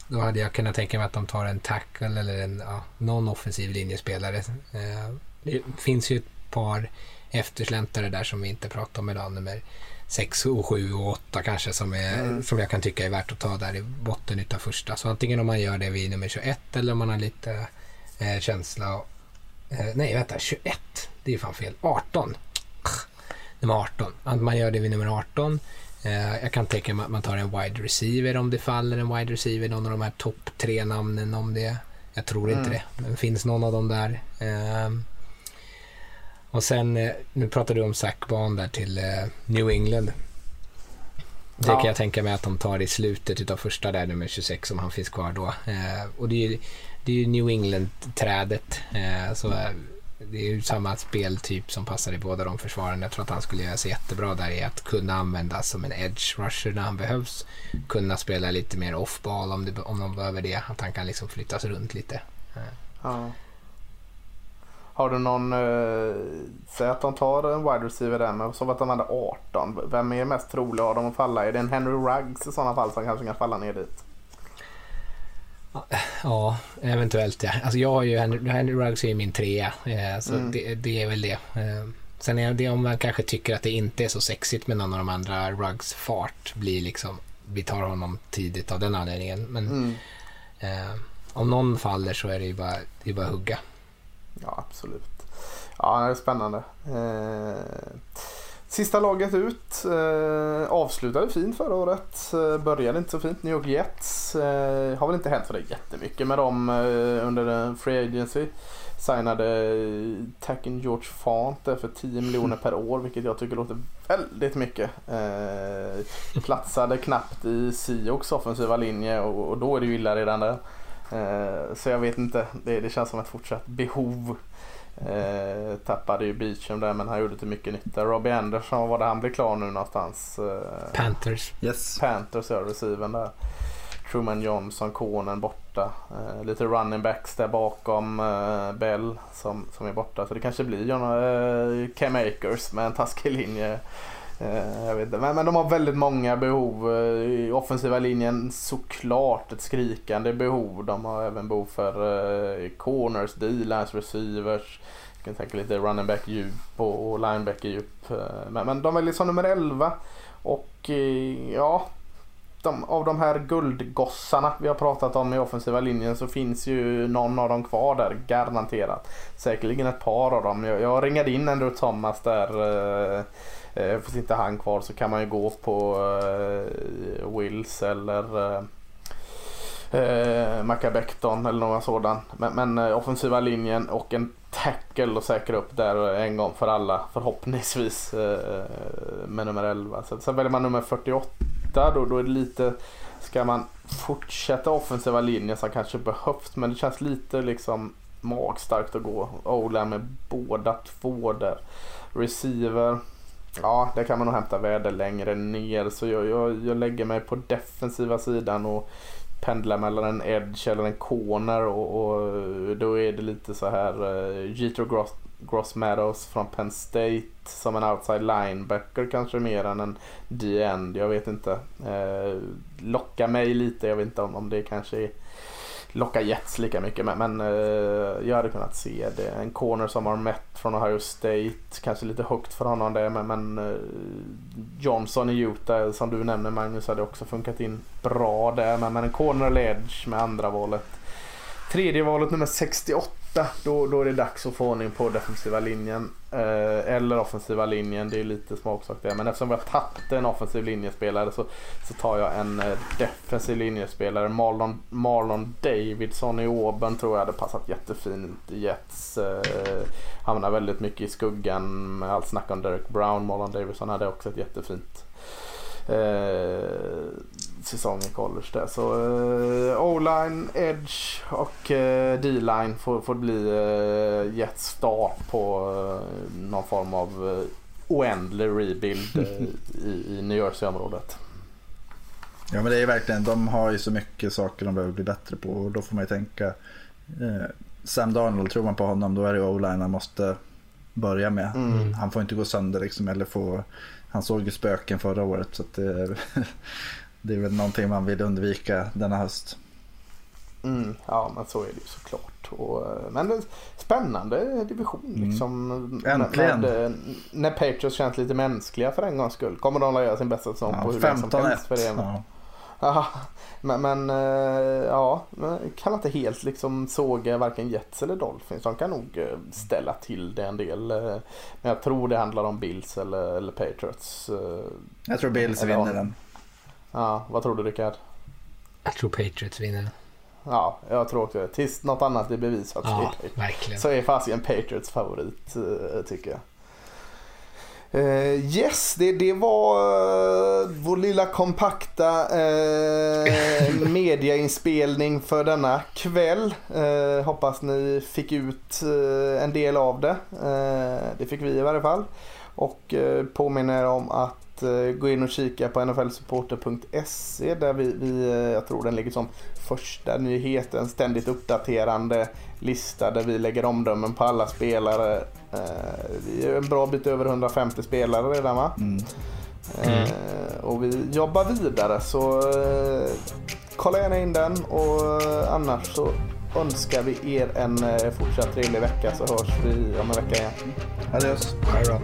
då hade jag kunnat tänka mig att de tar en tackle eller en, ja, någon offensiv linjespelare. Eh, det finns ju ett par eftersläntare där som vi inte pratar om idag. Nummer 6 och 7 och 8 kanske som, är, mm. som jag kan tycka är värt att ta där i botten utav första. Så antingen om man gör det vid nummer 21 eller om man har lite eh, känsla. Eh, nej, vänta, 21. Det är fan fel. 18 nummer 18. Att man gör det vid nummer 18. Eh, jag kan tänka mig att man tar en wide receiver om det faller en wide receiver. Någon av de här topp tre namnen om det. Jag tror inte mm. det, men finns någon av dem där. Eh, och sen, eh, nu pratar du om Zach Bond där till eh, New England. Det ja. kan jag tänka mig att de tar i slutet av första där, nummer 26, om han finns kvar då. Och det är ju, det är ju New England-trädet. Så det är ju samma speltyp som passar i båda de försvaren. Jag tror att han skulle göra sig jättebra där i att kunna användas som en edge rusher när han behövs. Kunna spela lite mer off-ball om, om de behöver det. Att han kan liksom flyttas runt lite. Ja. Har du någon, eh, säg att de tar en wide receiver där men så att de hade 18. Vem är mest trolig av dem att falla? Är det en Henry Ruggs i sådana fall som kanske kan falla ner dit? Ja, eventuellt ja. Alltså jag har ju, Henry, Henry Ruggs är ju min trea, eh, så Mm. det, det är väl det. Eh, Sen är det om man kanske tycker att det inte är så sexigt med någon av de andra, Ruggs fart blir liksom, vi tar honom tidigt av den anledningen. Men Mm. eh, om någon faller så är det ju bara, det är bara att hugga. Ja, absolut. Ja, det är spännande. Eh, sista laget ut. Eh, avslutade fint förra året. Eh, började inte så fint. New York Jets. Eh, har väl inte hänt så där jättemycket med dem eh, under free agency. Signade eh, Tacken George Fant där för 10 miljoner per år vilket jag tycker låter väldigt mycket. Eh, platsade knappt i Seahawks offensiva linje och, och då är det ju illa redan där. Eh, så jag vet inte, det, det känns som ett fortsatt behov. Eh, tappade ju Beecham där men han gjorde inte mycket nytta. Robbie Anderson, var det han blir klar nu någonstans? Eh, Panthers. Yes. Panthers är receiven där. Truman Johnson, Konen borta. Eh, lite running backs där bakom eh, Bell som, som är borta. Så det kanske blir John, eh, Cam Akers med en taskig linje. Eh, jag vet inte. Men, men de har väldigt många behov. Eh, I offensiva linjen såklart ett skrikande behov. De har även behov för eh, corners, D-lines, receivers. Jag kan tänka lite running back djup och, och linebacker djup. Men, men de är liksom nummer 11. Och ja, de, av de här guldgossarna vi har pratat om i offensiva linjen så finns ju någon av dem kvar där garanterat. Säkerligen ett par av dem. Jag, jag ringade in Andrew Thomas där. Eh, finns inte han kvar så kan man ju gå på eh, Wills eller eh, eh, eller någon sådan. Men, men eh, offensiva linjen och en tackle och säkra upp där en gång för alla förhoppningsvis eh, eh med nummer 11. Så, sen väljer man nummer 48 då, då är det lite Ska man fortsätta offensiva linjen som kanske behövs men det känns lite liksom magstarkt att gå Ola med båda två där. Receiver Ja, det kan man nog hämta väder längre ner så jag, jag, jag lägger mig på defensiva sidan och pendlar mellan en edge eller en corner och, och då är det lite så här eh, uh, Jetro Gross, Gross Meadows från Penn State som en outside linebacker kanske mer än en D-end. Jag vet inte. Eh, uh, locka mig lite. Jag vet inte om, om det kanske är locka Jets lika mycket men, men uh, jag hade kunnat se det. En corner som har mätt från Ohio State. Kanske lite högt för honom det men, men uh, Johnson i Utah som du nämner Magnus hade också funkat in bra där. Men, men en corner ledge med andra valet. Tredje valet nummer 68. Då, då är det dags att få ordning på defensiva linjen. Eh, eller offensiva linjen. Det är lite smaksak det. Men eftersom vi har tagit en offensiv linjespelare så, så tar jag en eh, defensiv linjespelare. Marlon, Marlon Davidson i Auburn tror jag hade passat jättefint i Jets. Eh, hamnar väldigt mycket i skuggan med allt snack om Derek Brown. Marlon Davidson hade också ett jättefint eh, säsong i college där. Så eh, O-line, edge och eh, D-line får, får bli eh, Jets start på eh, någon form av eh, oändlig rebuild eh, i, i New Jersey-området. Ja men det är verkligen, de har ju så mycket saker de behöver bli bättre på och då får man ju tänka eh, Sam Darnold, tror man på honom då är det O-line han måste börja med. Mm. Han får inte gå sönder liksom eller få Han såg ju spöken förra året så att det, det är väl någonting man vill undvika denna höst. Mm, ja men så är det ju såklart. Och, eh, men spännande division liksom. Äntligen. Med, när Patriots känns lite mänskliga för en gångs skull. Kommer de att göra sin bästa säsong på Ja, hur länge som 15-1. helst för det. Ja. Ja, men, men eh, ja, kan inte helt liksom såga varken Jets eller Dolphins. De kan nog eh, ställa till det en del. eh, Men jag tror det handlar om Bills eller, eller Patriots. eh. Jag tror Bills vinner den. Ja, vad tror du Rickard? Jag tror Patriots vinner. Ja, jag tror också det. Tills något annat är bevisat Ja, är- så är fasiken Patriots favorit eh, tycker jag. Eh, yes, det, det var eh, vår lilla kompakta eh, mediainspelning för denna kväll. Eh, hoppas ni fick ut en del av det. Det fick vi i varje fall. Och påminner om att att eh, gå in och kika på nflsupporter.se där vi, vi, eh, jag tror den ligger som första nyhet, en ständigt uppdaterande lista där vi lägger omdömen på alla spelare. Eh, vi är en bra bit över 150 spelare redan va? Mm. Eh, och vi jobbar vidare så kolla gärna in den och annars så önskar vi er en fortsatt trevlig vecka så hörs vi om en vecka igen. Adios. Det bra.